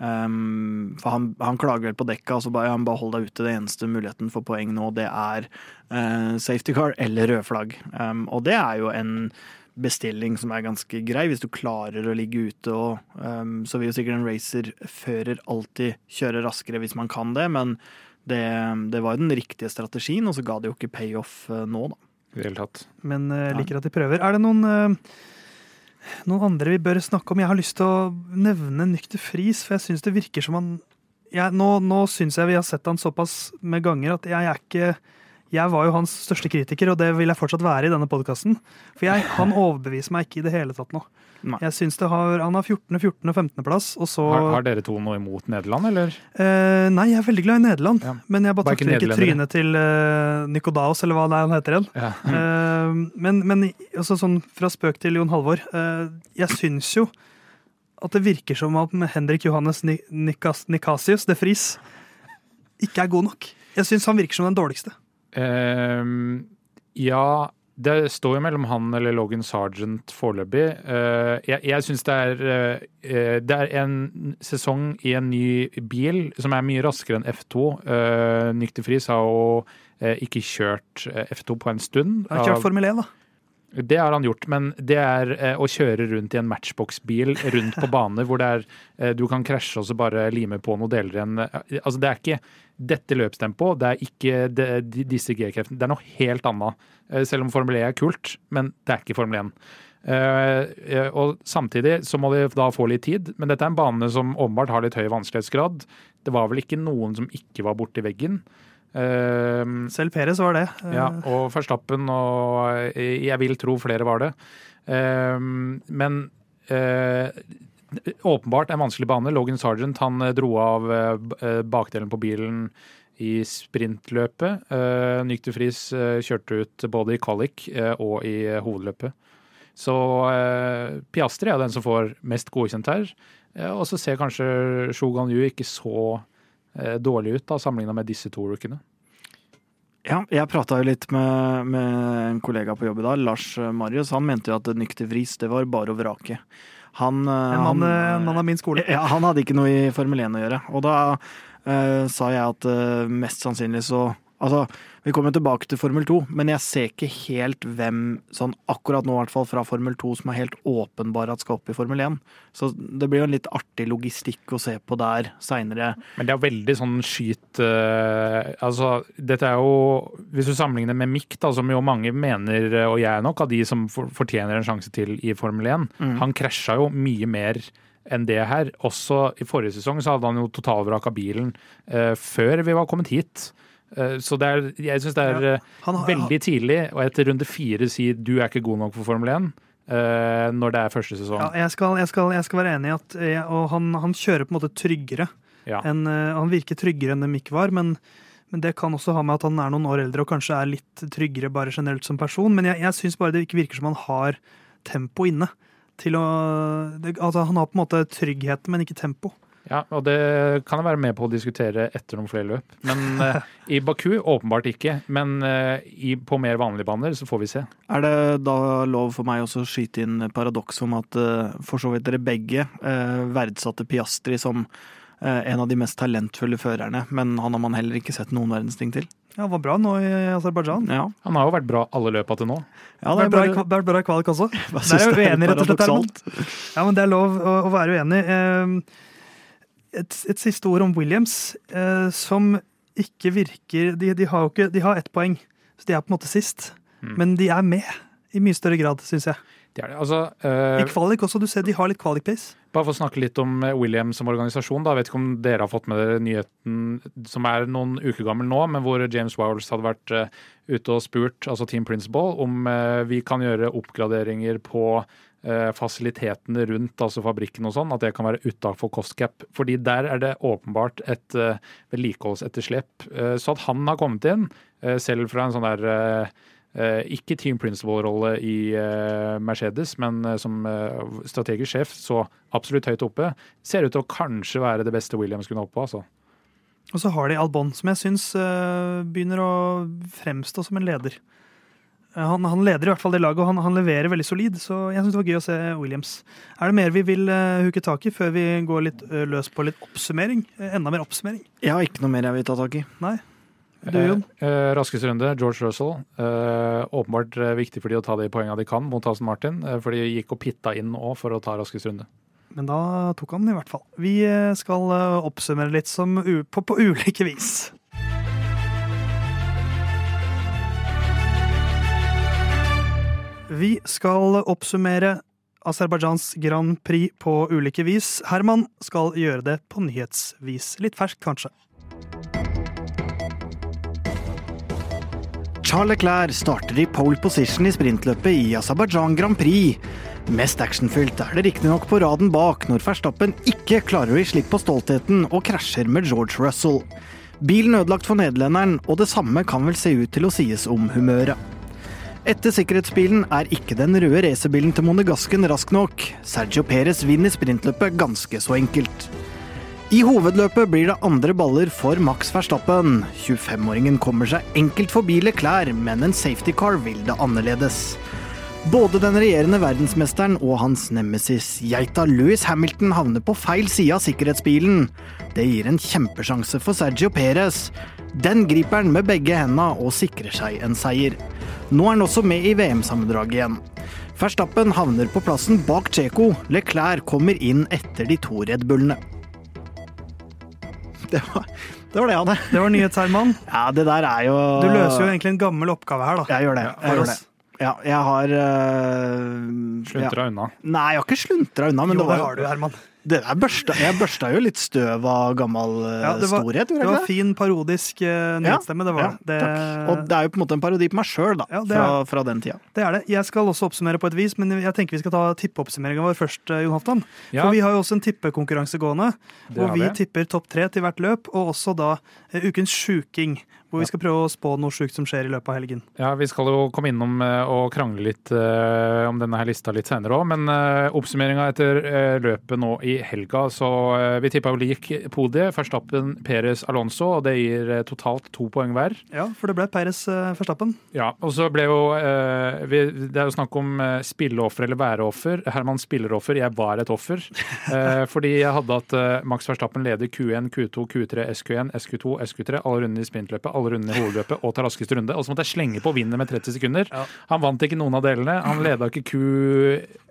um, For han, han, klager vel på dekka, og så bare, han bare hold deg ute. Det eneste muligheten for poeng nå, det er uh, safety car eller rød flagg. Um, og det er jo en bestilling som er ganske grei, hvis du klarer å ligge ute. Og, um, så vil jo sikkert en racerfører alltid kjøre raskere hvis man kan det, men det, det var jo den riktige strategien, og så ga det jo ikke payoff uh, nå, da. I det hele tatt. Men uh, liker at de prøver. Er det noen, uh, noen andre vi bør snakke om? Jeg har lyst til å nevne Nykter Friis, for jeg syns det virker som han jeg, Nå, nå syns jeg vi har sett han såpass med ganger at jeg er ikke jeg var jo hans største kritiker, og det vil jeg fortsatt være i denne podkasten. For jeg, han overbeviser meg ikke i det hele tatt nå. Nei. Jeg synes det har, Han har 14., 14. og 15. plass. Og så, har, har, dere to noe imot Nederland, eller? Eh, nei, jeg er veldig glad i Nederland. Ja. Men jeg bare takler ikke trynet til uh, Nikodaos, eller hva det er han heter igjen. Ja. eh, men, men altså, sånn fra spøk til Jon Halvor. Eh, jeg syns jo at det virker som at Henrik Johannes Nikas, Nikasius de Vries ikke er god nok. Jeg syns han virker som den dårligste. Uh, ja, det står jo mellom han eller Logan Sergeant foreløpig. Uh, jeg jeg syns det, uh, det er en sesong i en ny bil som er mye raskere enn F2. Uh, Nykterfris har jo ikke kjørt F2 på en stund. Har kjørt Formel 1, da. Det har han gjort, men det er eh, å kjøre rundt i en matchbox-bil rundt på baner hvor det er, eh, du kan krasje og så bare lime på noen deler igjen. Eh, altså, det er ikke dette løpstempoet, det er ikke det, disse G-kreftene. Det er noe helt annet. Selv om Formel E er kult, men det er ikke Formel 1. Eh, og samtidig så må de da få litt tid, men dette er en bane som åpenbart har litt høy vanskelighetsgrad. Det var vel ikke noen som ikke var borti veggen. Eh, Selv Perez var det. ja, og Verstappen og eh, jeg vil tro flere var det. Eh, men eh, åpenbart en vanskelig bane. Logan Sargent han eh, dro av bakdelen på bilen i sprintløpet. Nykter Friis kjørte ut både i eh, og i hovedløpet. Så Piastri er den som får mest godkjent her. Og så ser kanskje Shogan Yu ikke så dårlig ut da, sammenligna med disse to rookene. Ja, jeg prata jo litt med, med en kollega på jobb i dag, Lars Marius. Han mente jo at Nykter Vris, det var bare å vrake. Han, han, En mann, han- av min skole. Ja, han hadde ikke noe i Formel 1 å gjøre. Og da uh, sa jeg at uh, mest sannsynlig så Altså, vi kommer tilbake til Formel 2, men jeg ser ikke helt hvem, sånn akkurat nå i hvert fall fra Formel 2, som er helt åpenbar at skal opp i Formel 1. Så det blir jo en litt artig logistikk å se på der seinere. Men det er veldig sånn skyt uh, Altså, dette er jo Hvis du sammenligner med Mick, da, som jo mange mener, eh, og jeg er nok av de som fortjener en sjanse til i Formel 1, han krasja jo mye mer enn det her. Også i forrige sesong så hadde han jo totalvrak av bilen uh, før vi var kommet hit. Eh, så det er, jeg syns det er ja. Han har- veldig tidlig å etter runde fire si du er ikke god nok for Formel 1, Uh, når det er første sesong. Ja, jeg, skal, jeg, skal, jeg skal være enig i at jeg, og han, han kjører på en måte tryggere. Ja. En, eh, han virker tryggere enn det Mick var, men, men det kan også ha med at han er noen år eldre og kanskje er litt tryggere bare generelt som person. Men jeg, jeg syns bare det ikke virker som han har tempo inne. Til å, det, altså han har på en måte trygghet, men ikke tempo. Ja, og det kan jeg være med på å diskutere etter noen flere løp. Men eh, i Baku åpenbart ikke. Men eh, i, på mer vanlige baner så får vi se. Er det da lov for meg også å skyte inn paradoks om at eh, for så vidt dere begge eh, verdsatte Piastri som eh, en av de mest talentfulle førerne, men han har man heller ikke sett noen verdens ting til? Ja, Han var bra nå i Aserbajdsjan. Ja, Han har jo vært bra alle løpa til nå. ja Vært bra, bare... vært bra i kvalik også. Jeg Der er det uenig, rett og slett. Ja, men det er lov å, å være uenig. Eh, Et, et siste ord om Williams, eh, som ikke virker De, de har jo ikke De har ett poeng, så de er på en måte sist. Mm. Men de er med i mye større grad, syns jeg. Det er det. Altså, eh, I kvalik også. Du ser de har litt kvalik-pace. bare for å snakke litt om eh, Williams som organisasjon. Da. Jeg vet ikke om dere har fått med dere nyheten som er noen uker gammel nå, men hvor James Wowles hadde vært eh, ute og spurt, altså Team Principal, om vi kan gjøre oppgraderinger på fasilitetene rundt altså fabrikken og sånn, at det kan være utafor Costcap. Fordi der er det åpenbart et uh, vedlikeholdsetterslep. Eh, så at han har kommet inn, eh, selv fra en sånn der eh, eh, ikke team principal-rolle i eh, Mercedes, men eh, som eh, strategisk sjef, så absolutt høyt oppe, ser ut til å kanskje være det beste Williams kunne oppå. Altså. Og så har de Albon, som jeg syns eh, begynner å fremstå som en leder. Han, han leder i hvert fall det laget, og han, han leverer veldig solid. Så jeg syns det var gøy å se Williams. Er det mer vi vil uh, huke tak i før vi går litt uh, løs på litt oppsummering? Uh, enda mer oppsummering? Jeg har ikke noe mer jeg vil ta tak i. Nei? Du, Jon? Eh, eh, raskeste runde, George Russell. Eh, åpenbart viktig for de å ta de poengene de kan mot Aston Martin, eh, for de gikk og pitta inn òg for å ta raskeste runde. Men da tok han den i hvert fall. Vi skal oppsummere litt som u på, på ulike vis. Vi skal oppsummere Aserbajdsjans Grand Prix på ulike vis. Herman skal gjøre det på nyhetsvis. Litt ferskt, kanskje. Charles Leclerc starter i pole position i sprintløpet i Aserbajdsjan Grand Prix. Mest actionfylt er det riktignok på raden bak når Verstappen ikke klarer å gi slipp på stoltheten og krasjer med George Russell. Bilen ødelagt for nederlenderen, og det samme kan vel se ut til å sies om humøret. Etter sikkerhetsbilen er ikke den røde racerbilen til Monegasken rask nok. Sergio Perez vinner sprintløpet ganske så enkelt. I hovedløpet blir det andre baller for Max Verstappen. 25-åringen kommer seg enkelt forbi Leclerc, men en safety car vil det annerledes. Både den regjerende verdensmesteren og hans nemesis geita Louis Hamilton havner på feil side av sikkerhetsbilen. Det gir en kjempesjanse for Sergio Perez. Den griper han med begge hendene og sikrer seg en seier. Nå er han også med i VM-sammendraget igjen. Verstappen havner på plassen bak Checo. Leclerc kommer inn etter de to Red Bullene. Det var det, var det jeg hadde. Det var nyhets, Herman. Ja, det der er jo Du løser jo egentlig en gammel oppgave her, da. Jeg gjør det. Jeg For gjør det. Ja, jeg har uh, Sluntra unna. Nei, jeg har ikke sluntra unna. Men jo, det var det har du, Herman. Det der børsta, jeg børsta jo litt støv av gammel uh, Ja, det var- storhet, Det var fin parodisk eh, nyhetsstemme, det var Ja, det. Og det er jo på en måte en parodi på meg sjøl, da. Ja, fra, fra den tida. Det er det. Jeg skal også oppsummere på et vis, men jeg tenker vi skal ta tippeoppsummeringa vår først, eh, Jon Halvdan. Ja, For vi har jo også en tippekonkurranse gående, hvor og vi vi. tipper topp tre til hvert løp, og også da uh, ukens sjuking, hvor vi skal prøve å spå noe sjukt som skjer i løpet av helgen. Ja, Vi skal jo komme innom eh, og krangle litt eh, om denne her lista litt senere òg, men uh, oppsummeringa etter eh, løpet nå i helga, så eh, vi tippa jo lik podiet. Verstappen, Perez, Alonso, og det gir eh, totalt to poeng hver. Ja, for det ble Peres uh, Verstappen. Ja, og så ble jo eh, vi, Det er jo snakk om spilleoffer eller væreoffer. Herman spilleroffer, jeg var et offer. Eh, fordi jeg hadde at eh, Max Verstappen leder Q1, Q2, Q3, SQ1, SQ2, SQ3, alle rundene i sprintløpet, alle rundene i hovedløpet og tar raskeste runde. Og så måtte jeg slenge på vinner med 30 sekunder. Ja. Han vant ikke noen av delene. Han leda ikke Q...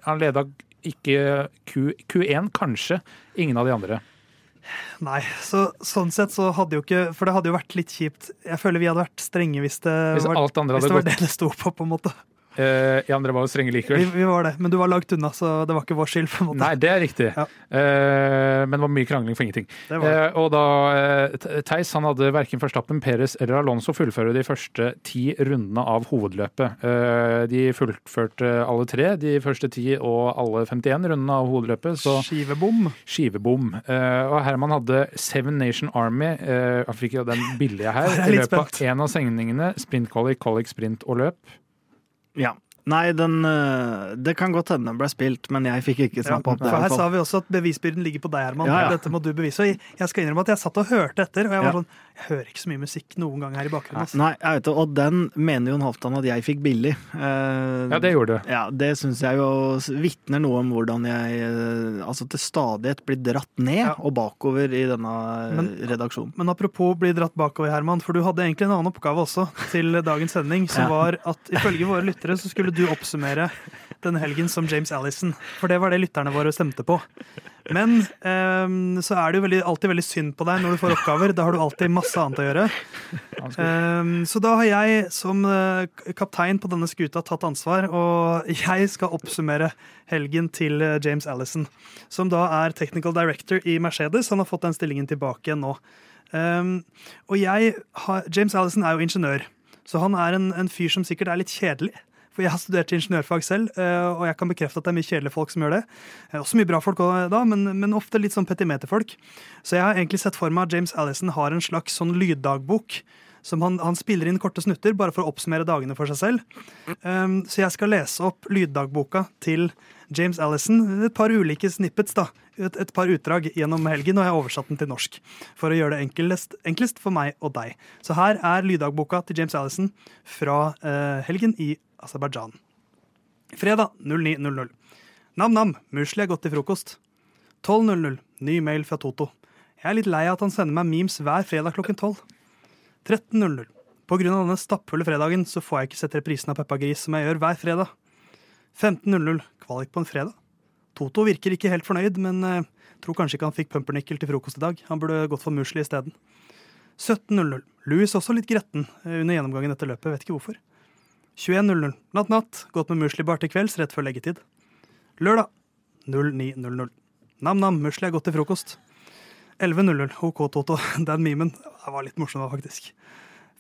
Han leda ikke Q, Q1, kanskje. Ingen av de andre. Nei, så sånn sett så hadde jo ikke For det hadde jo vært litt kjipt. Jeg føler vi hadde vært strenge hvis det, Hvis var, hvis det var det det sto på, på en måte. Eh, Ja, andre var jo strenge likevel. vi var det, men du var langt unna, så det var ikke vår skyld. på en måte. Nei, det er riktig. Ja. Eh, men det var mye krangling for ingenting. Det det. Eh, og da eh, Theis han hadde verken Verstappen, Perez eller Alonso fullføre de første ti rundene av hovedløpet. Eh, de fullførte alle tre, de første ti og alle 51 rundene av hovedløpet. Så Skivebom. skivebom. Eh, og Herman hadde Seven Nation Army. eh, han fikk jo den billige her. Er I løpet av en av sengningene. Sprint qualic, qualic, sprint og løp. Ja. Nei, den eh, Det kan godt hende den ble spilt, men jeg fikk ikke snappa opp det. for her sa vi også at bevisbyrden ligger på deg, Herman. Ja, ja. Dette må du bevise. Og jeg- skal innrømme at jeg satt og hørte etter, og jeg var Ja. sånn Jeg hører ikke så mye musikk noen gang her i bakgrunnen. Altså. Nei, jeg vet det, og den mener Jon Halvdan at jeg fikk billig. Eh, Ja, det gjorde du. Ja, det syns jeg jo vitner noe om hvordan jeg eh, altså til stadighet blir dratt ned Ja. og bakover i denne eh, Men- redaksjonen. Men apropos bli dratt bakover, Herman, for du hadde egentlig en annen oppgave også til dagens sending, som Ja. var at ifølge våre lyttere så skulle du oppsummere denne helgen som James Allison. For det var det lytterne våre stemte på. Men um, så er det jo veldig, alltid veldig synd på deg når du får oppgaver. Da har du alltid masse annet å gjøre. Um, så da har jeg som eh, kaptein på denne skuta tatt ansvar, og jeg skal oppsummere helgen til eh, James Allison, som da er technical director i Mercedes. Han har fått den stillingen tilbake igjen nå. Um, og jeg har, James Allison er jo ingeniør, så han er en, en fyr som sikkert er litt kjedelig. For jeg har studert ingeniørfag selv, eh, og jeg kan bekrefte at det er mye kjedelige folk som gjør det. Eh, Også mye bra folk også da, men, men ofte litt sånn petimeterfolk. Så jeg har egentlig sett for meg at James Allison har en slags sånn lyddagbok. Som han, han spiller inn korte snutter bare for å oppsummere dagene for seg selv. Um, så jeg skal lese opp lyddagboka til James Allison. Et par ulike snippets, da. Et, et par utdrag gjennom helgen, og jeg har oversatt den til norsk. For å gjøre det enklest, enklest for meg og deg. Så her er lyddagboka til James Allison fra uh, helgen i Aserbajdsjan. Fredag 09.00. Nam-nam, musli er godt til frokost. 12.00. Ny mail fra Toto. Jeg er litt lei av at han sender meg memes hver fredag klokken 12. 13.00. På grunn av denne stappfulle fredagen så får jeg ikke sett reprisen av Peppa Gris som jeg gjør hver fredag. 15.00. Kvalik på en fredag. Toto virker ikke helt fornøyd, men eh, tror kanskje ikke han fikk pumpernickel til frokost i dag. Han burde gått for musli isteden. 17.00. Louis også litt gretten eh, under gjennomgangen etter løpet, vet ikke hvorfor. 21.00. Natt, natt. Gått med musli bar til kvelds rett før leggetid. Lørdag 09.00. Nam-nam, musli er godt til frokost. 11.00. OK, Toto. Den memen var litt morsom, faktisk.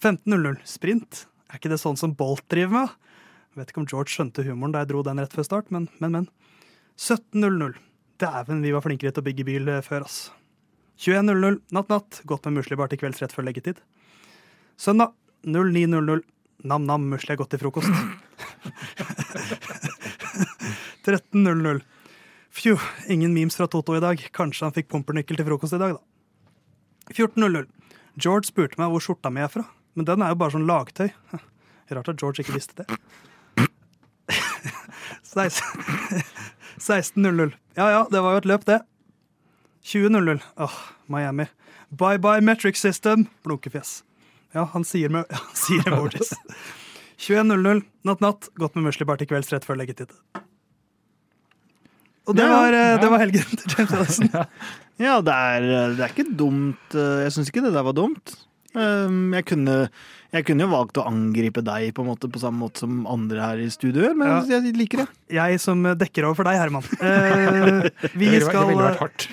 15.00. Sprint. Er ikke det sånn som Bolt driver med? Vet ikke om George skjønte humoren da jeg dro den rett før start, men, men, men. 17.00. Dæven, vi var flinkere til å bygge bil eh, før, ass. 21.00. Natt, natt. Gått med musli bar til kvelds rett før leggetid. Søndag 09.00. Nam-nam, musli er godt til frokost. 13.00. Fju, ingen memes fra Toto i dag. Kanskje han fikk pumpernickel til frokost i dag, da. 14.00. George spurte meg hvor skjorta mi er fra, men den er jo bare sånn lagtøy. Rart at George ikke visste det. 16.00. Ja ja, det var jo et løp, det. 20.00. Åh, Miami. Bye bye metric system. Blunkefjes. Ja, han sier, med, han sier emojis. 21.00. Natt natt. Gått med muslibar til kvelds rett før leggetid. Og det Ja, var, ja. det var helgen til James Allison. Ja, det er, det er ikke dumt. eh, Jeg syns ikke det der var dumt. Um, Jeg kunne, jeg kunne jo valgt å angripe deg på en måte på samme måte som andre her i studio gjør, men Ja. jeg liker det. Jeg som dekker over for deg, Herman. Eh, vi Det skal, det ville vært hardt.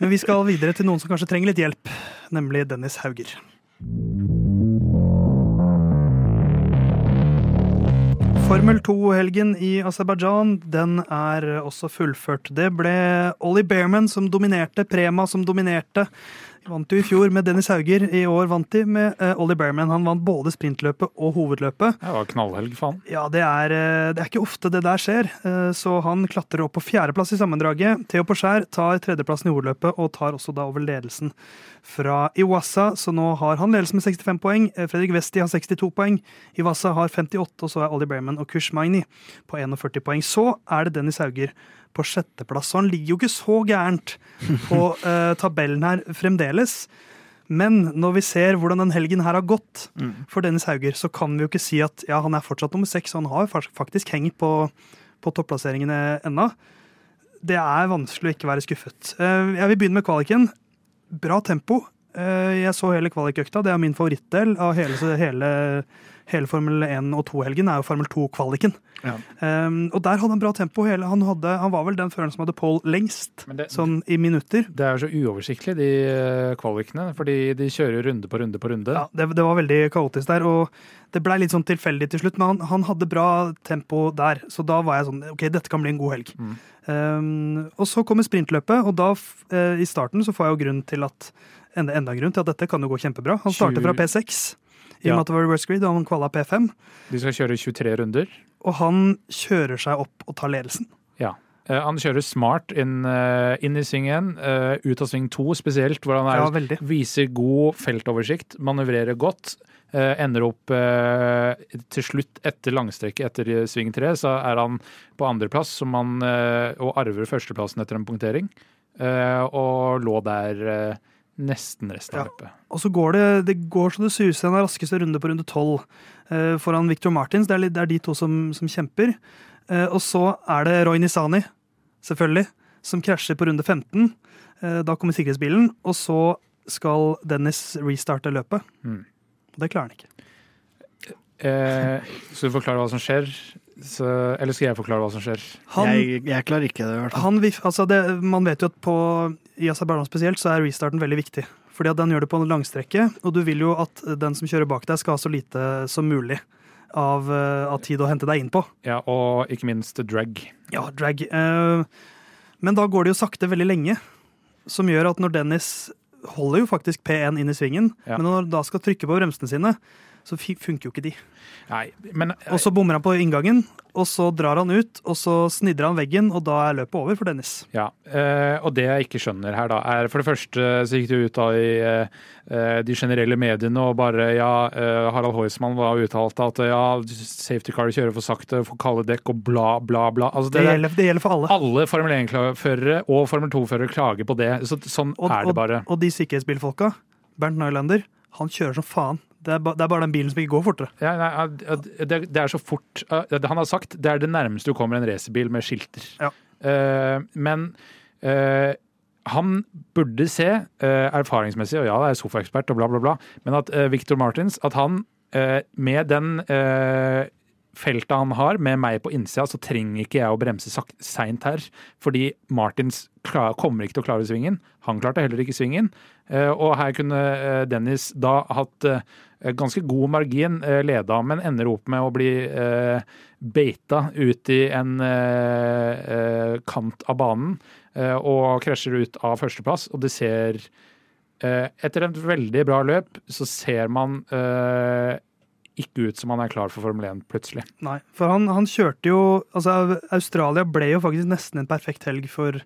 men vi skal videre til noen som kanskje trenger litt hjelp, nemlig Dennis Hauger. Formel 2-helgen i Aserbajdsjan den er også fullført. Det ble Ollie Bearman som dominerte, Prema som dominerte. Vant jo i fjor med Dennis Hauger. I år vant de med uh, Ollie Bearman. Han vant både sprintløpet og hovedløpet. Det var knallhelg, faen. Ja, det er, uh, det er ikke ofte det der skjer, Uh, så han klatrer opp på fjerdeplass i sammendraget. Theo Porcher tar tredjeplassen i hovedløpet og tar også da over ledelsen fra Iwasa, så nå har han ledelsen med 65 poeng. Fredrik Westi har 62 poeng. Iwasa har 58, og så er Ollie Bearman og Kush Magni på 41 poeng. Så er det Dennis Hauger på sjetteplass, så han ligger jo ikke så gærent på uh, tabellen her fremdeles. Men når vi ser hvordan den helgen her har gått for Dennis Hauger, så kan vi jo ikke si at ja, han er fortsatt nummer seks, og han har fak- faktisk hengt på, på topplasseringene ennå. Det er vanskelig å ikke være skuffet. Uh, Jeg vil begynne med kvaliken. Bra tempo. Eh, Jeg så hele kvalikøkta. Det er min favorittdel av hele, hele, hele Formel 1 og 2-helgen. er jo Formel 2-kvaliken. Ja. Um, og der hadde han bra tempo. Hele, han, hadde, han var vel den føreren som hadde Paul lengst, det- sånn i minutter. Det er jo så uoversiktlig, de eh, kvalikene. Fordi de kjører runde på runde på runde. Ja, det, det var veldig kaotisk der, og det blei litt sånn tilfeldig til slutt. Men han, han hadde bra tempo der, så da var jeg sånn OK, dette kan bli en god helg. Mm. Um, og så kommer sprintløpet, og da eh, i starten så får jeg jo grunn til at enda, enda en grunn til at dette kan jo gå kjempebra. Han starter fra P6 i og Ja. med at det var reverse grid, og han kvala P5. De skal kjøre 23 runder. Og han kjører seg opp og tar ledelsen. Ja. Eh, Han kjører smart inn, eh, inn i svingen, eh, ut av sving 2 spesielt, hvor han er, Ja, viser god feltoversikt, manøvrerer godt. Ender opp til slutt etter langstrekket etter sving 3, så er han på andreplass og arver førsteplassen etter en punktering. Og lå der nesten resten av Ja. løpet. Og så går det, det går så det suser. Han er raskeste runde på runde tolv eh, foran Victor Martins. Det er, det er de to som, som kjemper. Eh, og så er det Roy Nisani, selvfølgelig, som krasjer på runde 15. Eh, da kommer sikkerhetsbilen, og så skal Dennis restarte løpet. Mm. Det klarer han ikke. Eh, skal du forklare hva som skjer? Så, eller skal jeg forklare hva som skjer? Han, Jeg, jeg klarer ikke det, i hvert fall. han, altså det, man vet jo at på, i Aserbajdsjan spesielt så er restarten veldig viktig. Fordi at den gjør det på en langstrekke, og du vil jo at den som kjører bak deg, skal ha så lite som mulig av, eh, av tid å hente deg inn på. Ja, Og ikke minst drag. Ja, drag. Eh, men da går det jo sakte veldig lenge, som gjør at når Dennis holder jo faktisk P1 inn i svingen, Ja. men når han da skal trykke på bremsene sine, så funker jo ikke de. Nei, men Og så bommer han på inngangen, og så drar han ut, og så snidrer han veggen, og da er løpet over for Dennis. Ja, eh, og det jeg ikke skjønner her da, er for det første så gikk det ut da i eh, eh, de generelle mediene og bare ja, eh, Harald Heusmann var uttalt at ja, safety car kjører for sakte, for kalde dekk og bla, bla, bla. Altså, Det det gjelder, det gjelder for alle. alle Formel 1-førere og Formel 2-førere klager på det. Så, sånn Og, er det bare. og, og de sikkerhetsbilfolka, Bernt Nylander, han kjører som faen. Det er, ba, det er bare den bilen som ikke går fortere. Ja, nei, det, det er så fort Han har sagt det er det nærmeste du kommer en racerbil med skilter. Ja. Uh, men uh, han burde se, uh, erfaringsmessig, og ja, det er sofaekspert og bla, bla, bla, men at Victor Martins At han med den feltet han har, med meg på innsida, så trenger ikke jeg å bremse seint her. Fordi Martins klar, kommer ikke til å klare svingen. Han klarte heller ikke svingen. Og her kunne Dennis da hatt ganske god margin eh, leda, men ender opp med å bli eh, beita ut i en eh, eh, kant av banen eh, og krasjer ut av førsteplass. Og det ser eh, Etter et veldig bra løp så ser man eh, ikke ut som han er klar for Formel 1 plutselig. Nei, for han, han kjørte jo Altså, Australia ble jo faktisk nesten en perfekt helg for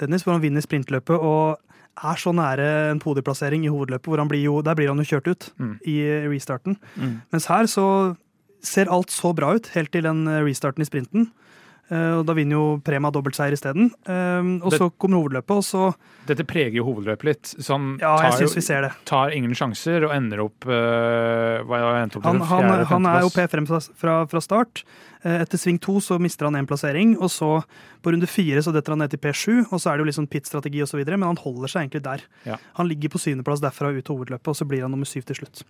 Dennis, hvor han vinner sprintløpet og er så nære en podieplassering i hovedløpet, hvor han blir jo, der blir han jo kjørt ut Mm. i restarten. Mm. Mens her så ser alt så bra ut, helt til den restarten i sprinten. Eh, og da vinner jo Prema dobbeltseier isteden. Uh, og så kommer hovedløpet, og så Dette preger jo hovedløpet litt. Så han Ja, tar, syns vi ser det. tar ingen sjanser og ender opp øh, hva endte opp til Han, han, fjerde- han er jo. P5 fra, fra, fra start. Eh, Etter sving to så mister han én plassering, og så på runde fire så detter han ned til P7, og så er det jo litt sånn pit-strategi osv., men han holder seg egentlig der. Ja. Han ligger på syvendeplass derfra ut hovedløpet, og så blir han nummer syv til slutt.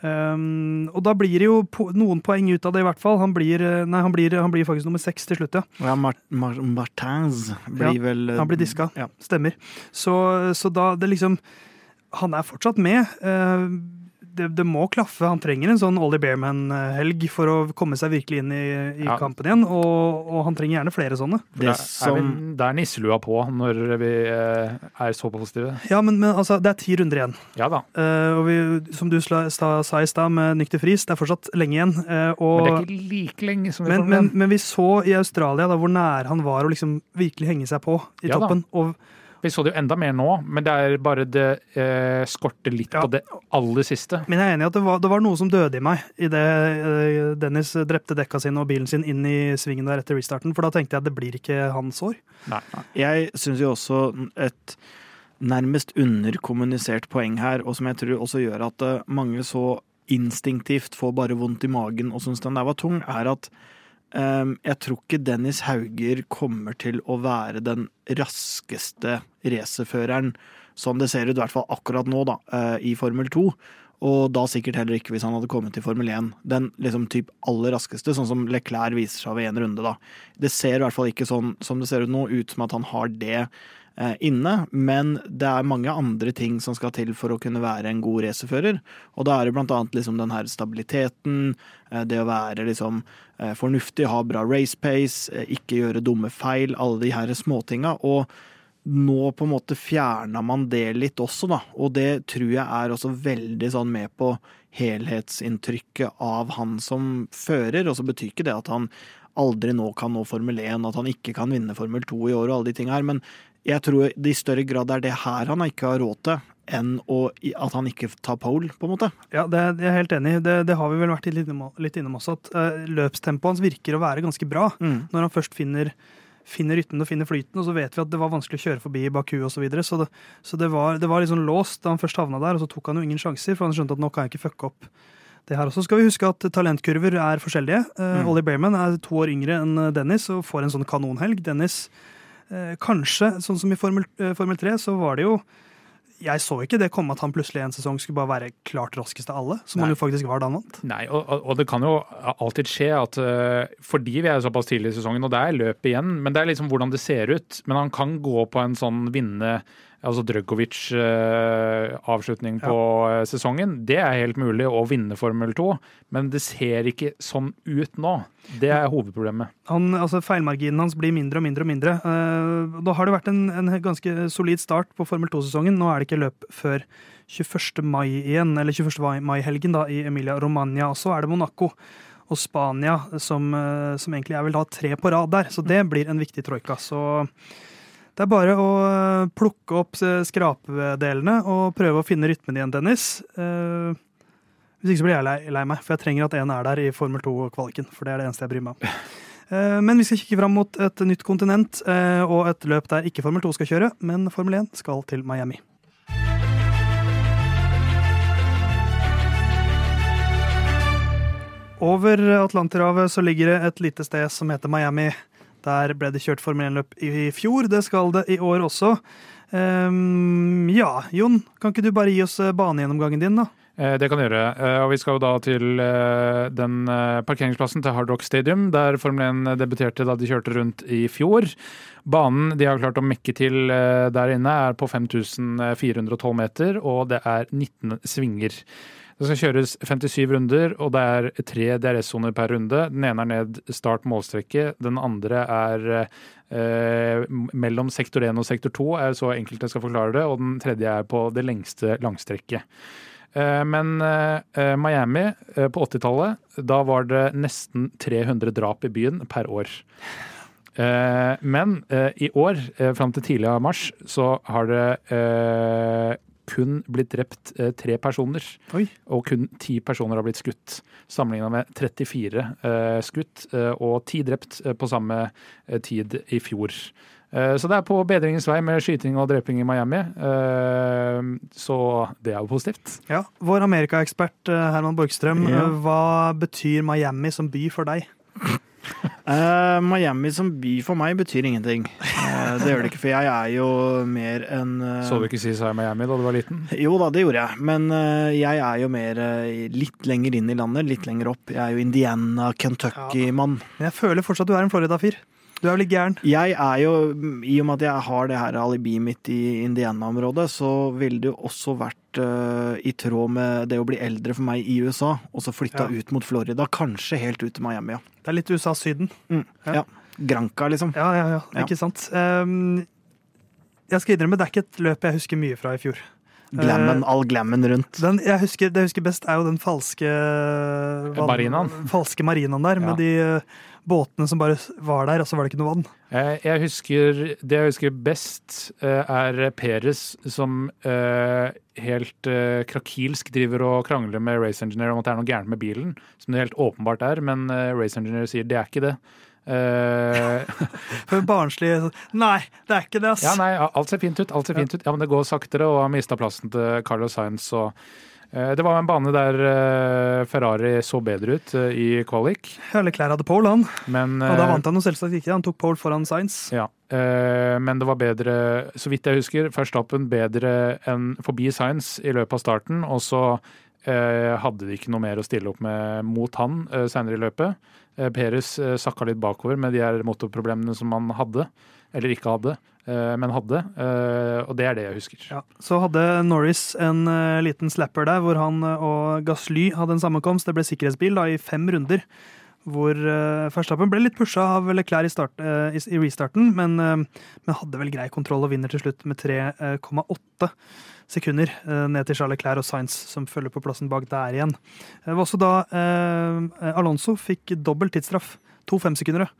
Um, og da blir det jo noen poeng ut av det, i hvert fall. Han blir, eh, nei, han blir, han blir faktisk nummer seks til slutt, ja. Ja, Mar Mar Martins blir Ja, vel eh, Han blir diska. Ja. Stemmer. Så, så da det liksom Han er fortsatt med. Eh, Det, det må klaffe. Han trenger en sånn Ollie Bearman-helg for å komme seg virkelig inn i, i Ja. kampen igjen. Og, og han trenger gjerne flere sånne. Det Det er, som vi, det er nisselua på når vi eh, er så positive. Ja, men, men altså, det er ti runder igjen. Ja da. Eh, og vi, som du sla, sta, sa i stad med nykter fris, det er fortsatt lenge igjen. eh, og, Men det er ikke like lenge som vi men, men, men vi så i Australia da, hvor nær han var å liksom virkelig henge seg på i Ja da. toppen. Og Vi så det jo enda mer nå, men det er bare det eh, skorter litt Ja. på det aller siste. Men jeg er enig i at det var, det var noe som døde i meg idet Dennis drepte dekka sine og bilen sin inn i svingen der etter restarten. For da tenkte jeg at det blir ikke hans år. Nei. Jeg syns jo også et nærmest underkommunisert poeng her, og som jeg tror også gjør at eh, mange så instinktivt får bare vondt i magen og syns den der var tung, er at eh, jeg tror ikke Dennis Hauger kommer til å være den raskeste racerføreren, som det ser ut i hvert fall akkurat nå, da, eh, i Formel 2. Og da sikkert heller ikke hvis han hadde kommet til Formel 1. Den liksom typ aller raskeste, sånn som Leclerc viser seg ved én runde, da. Det ser i hvert fall ikke sånn som det ser ut nå, ut som at han har det inne, men det er mange andre ting som skal til for å kunne være en god racerfører. Og da er det blant annet liksom den her stabiliteten, eh, det å være liksom eh, fornuftig, ha bra race pace, eh, ikke gjøre dumme feil, alle de her småtinga. Og nå på en måte fjerna man det litt også, da. Og det tror jeg er også veldig sånn med på helhetsinntrykket av han som fører. Og så betyr ikke det at han aldri nå kan nå Formel 1, at han ikke kan vinne Formel 2 i år og alle de tinga her. Men jeg tror det i større grad er det her han ikke har råd til, enn å, at han ikke tar pole, på en måte. Ja, det, det er jeg helt enig i. Det, det har vi vel vært litt innom, litt innom også. At uh, løpstempoet hans virker å være ganske bra når han først finner finner rytmen og finner flyten, og så vet vi at det var vanskelig å kjøre forbi i Baku osv. Så, videre. så, det, så det var, det var liksom låst da han først havna der, og så tok han jo ingen sjanser, for han skjønte at nå kan jeg ikke fucke opp det her også. Skal vi huske at talentkurver er forskjellige. Uh, Mm. Ollie Bearman er to år yngre enn Dennis og får en sånn kanonhelg. Dennis eh, Kanskje, sånn som i Formel, eh, Formel 3, så var det jo Jeg så ikke det komme at han plutselig en sesong skulle bare være klart raskest av alle, som Nei. han jo faktisk var da han vant. Nei, og, og det kan jo alltid skje at eh, fordi vi er såpass tidlig i sesongen, og det er løp igjen, men det er liksom hvordan det ser ut. Men han kan gå på en sånn vinnende altså Drgovic-avslutning på ja. sesongen. Det er helt mulig å vinne Formel 2, men det ser ikke sånn ut nå. Det er hovedproblemet. Han, altså Feilmarginen hans blir mindre og mindre og mindre. Eh, da har det vært en, en ganske solid start på Formel 2-sesongen. Nå er det ikke løp før 21. mai igjen, eller 21. mai-helgen da, i Emilia Romagna. Og så er det Monaco og Spania som, eh, som egentlig er vel da tre på rad der. Så det blir en viktig troika. Så det er bare å eh, plukke opp skrapedelene og prøve å finne rytmen igjen, Dennis. Eh, Hvis ikke så blir jeg lei, meg, for jeg trenger at en er der i Formel 2-kvaliken. For det er det eneste jeg bryr meg om. Eh, Men vi skal kikke fram mot et nytt kontinent og et løp der ikke Formel 2 skal kjøre, men Formel 1 skal til Miami. Over Atlanterhavet så ligger det et lite sted som heter Miami. Der ble det kjørt Formel 1-løp i fjor. Det skal det i år også. Um, ja, Jon, kan ikke du bare gi oss eh, banegjennomgangen din, da? Eh, Det kan jeg gjøre. Eh, Og vi skal jo da til den parkeringsplassen til Hard Rock Stadium, der Formel 1 debuterte da de kjørte rundt i fjor. Banen de har klart å mekke til der inne, er på 5412 meter, og det er 19 svinger. Det skal kjøres 57 runder, og det er tre DRS-soner per runde. Den ene er ned start målstreket. den andre er eh, mellom sektor 1 og sektor 2, er så enkelt jeg skal forklare det, og den tredje er på det lengste langstrekket. Eh, Men eh, Miami eh, på 80-tallet, da var det nesten 300 drap i byen per år. Eh, Men eh, i år, fram til tidlig av mars, så har det kun blitt drept eh, tre personer. Oi. Og kun ti personer har blitt skutt. Sammenligna med 34 eh, skutt eh, og ti drept eh, på samme eh, tid i fjor. Så det er på bedringens vei med skyting og dreping i Miami. Så det er jo positivt. Ja, Vår amerikaekspert Herman Borgstrøm, Ja. hva betyr Miami som by for deg? Eh, Miami som by for meg betyr ingenting. Uh, det gjør det ikke, for jeg er jo mer enn uh, Så du ikke si seg Miami da du var liten? Jo da, det gjorde jeg. Men jeg er jo mer litt lenger inn i landet, litt lenger opp. Jeg er jo Indiana, Kentucky-mann. Men jeg føler fortsatt du er en Florida-fyr. Du er vel litt gæren? Jeg er jo, I og med at jeg har det her alibiet mitt i Indiana-området, så ville det jo også vært uh, i tråd med det å bli eldre for meg i USA, og så flytta Ja. ut mot Florida. Kanskje helt ut til Miami, ja. Det er litt USA-Syden. Mm, Ja. ja. Granca, liksom. Ja, ja, ja, Ja. ikke sant. Um, jeg skal innrømme, det er ikke et løp jeg husker mye fra i fjor. Glammen, all glammen rundt. Den jeg husker, det jeg husker best, er jo den falske Marinaen. Falske marinaen der, med de eh, båtene som bare var der, og så var det ikke noe vann. Eh, Jeg husker, det jeg husker best, eh, er Peres som eh, helt krakilsk driver og krangler med Race Engineer om at det er noe gærent med bilen, som det helt åpenbart er, men Race Engineer sier det er ikke det. For barnslig Nei, det er ikke det, ass. ja, nei, alt ser fint ut, alt ser fint ut. Ja, men det går saktere, og har mista plassen til Carlos Sainz. Og, det var en bane der eh, Ferrari så bedre ut eh, i kvalik, Hele klær hadde pole, han. men Og da eh, vant han jo selvsagt ikke. Han tok pole foran Science. Ja, eh, men det var bedre, så vidt jeg husker, Verstappen bedre enn forbi Science i løpet av starten. Og så eh, hadde de ikke noe mer å stille opp med mot han seinere i løpet. Eh, Peres eh, sakka litt bakover med de her motorproblemene som han hadde. Eller ikke hadde, eh, men hadde. Eh, og det er det jeg husker. Ja. Så hadde Norris en eh, liten slapper der, hvor han eh, og Gasly hadde en sammenkomst. Det ble sikkerhetsbil da, i fem runder. Hvor Verstappen ble litt pusha av Leclerc i, start, eh, i, restarten, men, eh, men hadde vel grei kontroll og vinner til slutt med 3,8 sekunder eh, ned til Charles Leclerc og Sainz, som følger på plassen bak der igjen. Det var også da eh, Alonso fikk dobbel tidsstraff. To femsekundere.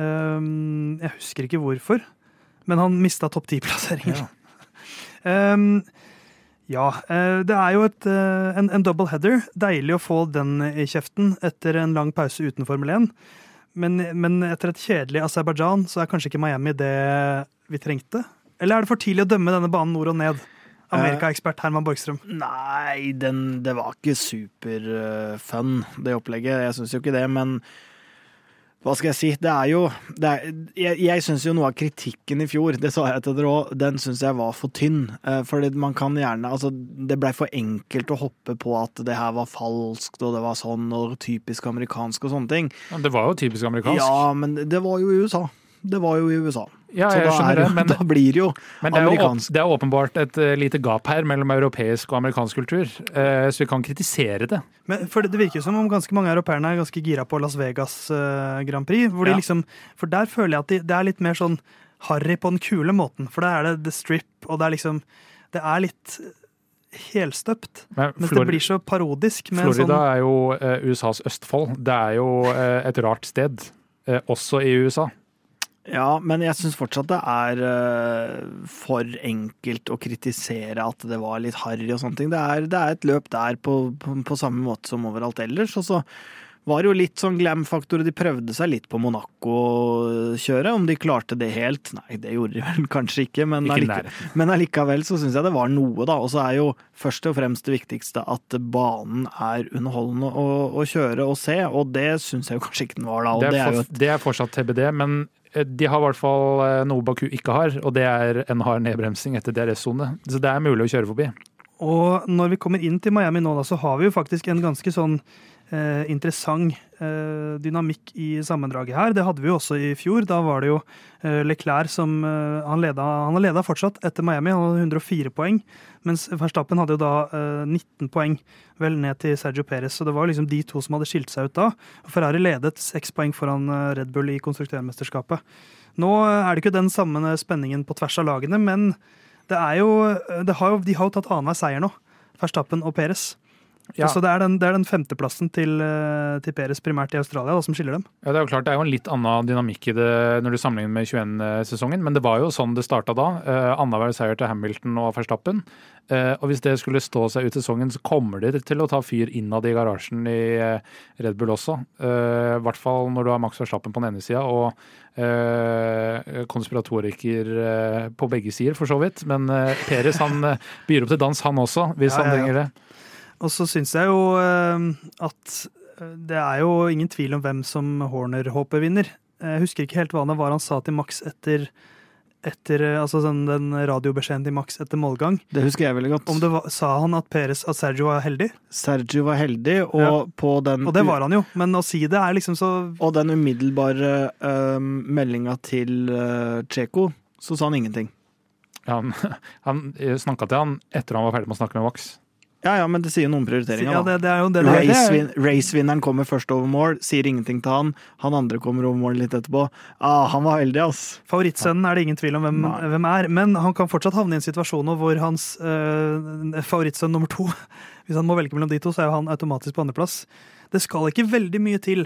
Eh, jeg husker ikke hvorfor, men han mista topp ti-plasseringen. Um, ja, eh, det er jo et, eh, en, en double header. Deilig å få den i kjeften etter en lang pause uten Formel 1. Men, men etter et kjedelig Aserbajdsjan så er kanskje ikke Miami det vi trengte? Eller er det for tidlig å dømme denne banen nord og ned? Amerikaekspert Herman Borgstrøm. Nei, den, det var ikke superfun, det opplegget. Jeg syns jo ikke det, men hva skal jeg si? Det er jo det er, Jeg, jeg syns jo noe av kritikken i fjor, det sa jeg til dere òg, den syns jeg var for tynn. Eh, Fordi man kan gjerne Altså, det blei for enkelt å hoppe på at det her var falskt, og det var sånn, og typisk amerikansk og sånne ting. Ja, Det var jo typisk amerikansk. Ja, men det var jo i USA. Det var jo i USA. Ja, Så da, er, det, men, da blir jo men det, er jo, det er åpenbart et uh, lite gap her mellom europeisk og amerikansk kultur, uh, så vi kan kritisere det. Men for det, det virker som om ganske mange europeerne er ganske gira på Las Vegas uh, Grand Prix. Hvor de liksom, for der føler jeg at de, det er litt mer sånn harry på den kule måten. For da er det the strip, og det er liksom Det er litt helstøpt. Men Mens det blir så parodisk. Florida sånn, er jo USAs Østfold. Det er jo et rart sted, også i USA. Ja, men jeg syns fortsatt det er uh, for enkelt å kritisere at det var litt harry og sånne ting. Det er, det er et løp der på, på, på samme måte som overalt ellers. Og så var det jo litt sånn glam-faktor. De prøvde seg litt på Monaco-kjøret. Om de klarte det helt? Nei, det gjorde de vel kanskje ikke, men, Ikke allike, men allikevel så syns jeg det var noe, da. Og så er jo først og fremst det viktigste at banen er underholdende å, å kjøre og se, og det syns jeg jo kanskje ikke den var da. Og Det det er, er jo for, det er fortsatt TBD, men de har i hvert fall eh, noe Baku ikke har, og det er en hard nedbremsing etter DRS-sone. Så det er mulig å kjøre forbi. Og når vi kommer inn til Miami nå, da, så har vi jo faktisk en ganske sånn eh, interessant eh, dynamikk i sammendraget her. Det hadde vi jo også i fjor. Da var det jo eh, Leclerc som eh, han, han har leda fortsatt etter Miami. Han hadde 104 poeng. Mens Verstappen hadde jo da eh, 19 poeng, vel ned til Sergio Perez. Så det var liksom de to som hadde skilt seg ut da. Ferrari ledet seks poeng foran eh, Red Bull i konstruktørmesterskapet. Nå eh, er det ikke den samme spenningen på tvers av lagene, men det er jo, det har jo de har jo tatt annenhver seier nå, Verstappen og Perez. Ja. Så det er den, det er den femteplassen til, eh, til Peres primært i Australia da, som skiller dem. Ja, Det er jo klart, det er jo en litt annen dynamikk i det når du sammenligner med 21-sesongen, men det var jo sånn det starta da. Eh, Annenhver seier til Hamilton og Verstappen. Eh, og hvis det skulle stå seg ut sesongen, så kommer det til å ta fyr innad i garasjen i eh, Red Bull også. Eh, I hvert fall når du har Max Verstappen på den ene sida og eh, konspiratoriker eh, på begge sider, for så vidt. Men Perez han byr opp til dans, han også, hvis Ja, han trenger det. Og så syns jeg jo eh, at Det er jo ingen tvil om hvem som Horner håper vinner. Jeg husker ikke helt hva det var han sa til Max etter, etter altså den, den radiobeskjeden til Max etter målgang. Det husker jeg veldig godt. Om det var, Sa han at, Peres, at Sergio var heldig? Sergio var heldig, og Ja. på den Og det var han jo, men å si det er liksom så Og den umiddelbare uh, meldinga til uh, Checo, så sa han ingenting. Han, han snakka til han etter han var ferdig med å snakke med Max. Ja ja, men det sier noe om prioriteringa, Ja, det, det er jo det, det, det, Racevin- Racevinneren kommer først over mål, sier ingenting til han. Han andre kommer over mål litt etterpå. Ah, han var heldig, ass. Favorittsønnen er det ingen tvil om hvem, hvem er, men han kan fortsatt havne i en situasjon hvor hans øh, favorittsønn nummer to Hvis han må velge mellom de to, så er jo han automatisk på andreplass. Det skal ikke veldig mye til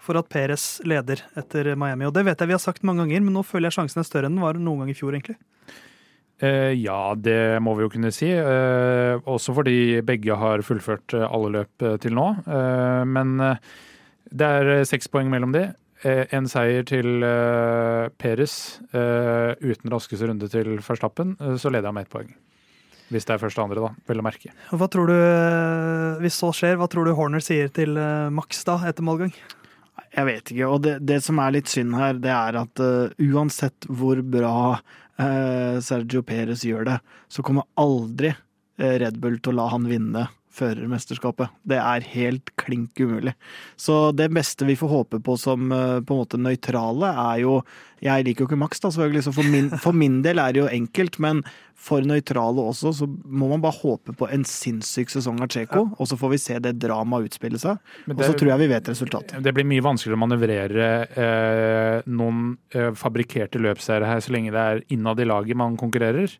for at Perez leder etter Miami, og det vet jeg vi har sagt mange ganger, men nå føler jeg sjansen er større enn den var noen gang i fjor, egentlig. Eh, ja, det må vi jo kunne si. Eh, også fordi begge har fullført eh, alle løp til nå. Eh, men det er seks poeng mellom de. En seier til Peres eh, uten raskeste runde til Verstappen, så leder han med ett poeng. Hvis det er første og andre, da. Vel å merke. Hva tror du, Hvis så skjer, hva tror du Horner sier til Max da, etter målgang? Jeg vet ikke. Og det, det som er litt synd her, det er at uh, uansett hvor bra Sergio Perez gjør det, så kommer aldri uh, Red Bull til å la han vinne førermesterskapet. Det er helt klink umulig. Så det beste vi får håpe på som uh, på en måte nøytrale, er jo Jeg liker jo ikke Max, da, selvfølgelig, så for min, for min del er det jo enkelt, men for nøytrale også, så må man bare håpe på en sinnssyk sesong av Checo, og så får vi se det dramaet utspille seg. Og så tror jeg vi vet resultatet. Det blir mye vanskeligere å manøvrere eh, noen eh, fabrikkerte løpseiere her så lenge det er innad i laget man konkurrerer.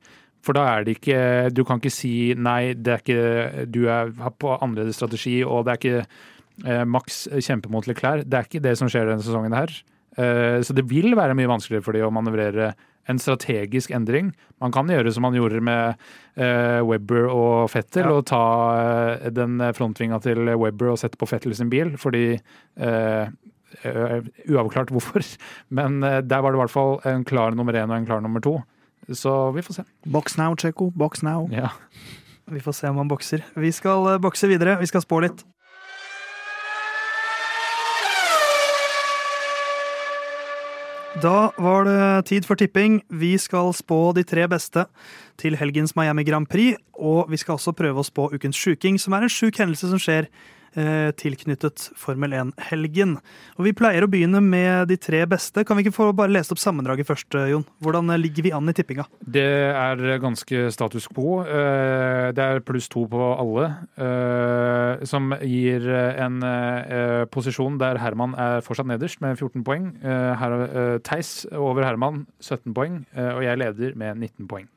For da er det ikke Du kan ikke si nei, det er ikke Du er, har på annerledes strategi, og det er ikke eh, Max kjemper mot Leclerc. Det er ikke det som skjer denne sesongen her. Eh, så det vil være mye vanskeligere for de å manøvrere en strategisk endring. Man kan gjøre som man gjorde med eh, Webber og Fettel, Ja. og ta eh, den frontvinga til Webber og sette på Fettel sin bil, fordi eh, eh, Uavklart hvorfor, men der var det i hvert fall en klar nummer én og en klar nummer to. Så vi får se. Box now, Checo. Box now. Ja. Vi får se om han bokser. Vi skal øh, bokse videre, vi skal spå litt. Da var det tid for tipping. Vi skal spå de tre beste til helgens Miami Grand Prix. Og vi skal også prøve å spå ukens sjuking, som er en sjuk hendelse som skjer eh, tilknyttet Formel 1-helgen. Og Vi pleier å begynne med de tre beste. Kan vi ikke få bare lese opp sammendraget først, eh, Jon? Hvordan eh, ligger vi an i tippinga? Det er ganske status quo. Eh, Det er pluss to på alle, eh, som gir en eh, posisjon der Herman er fortsatt nederst med 14 poeng. Eh, eh, Theis over Herman 17 poeng, eh, og jeg leder med 19 poeng.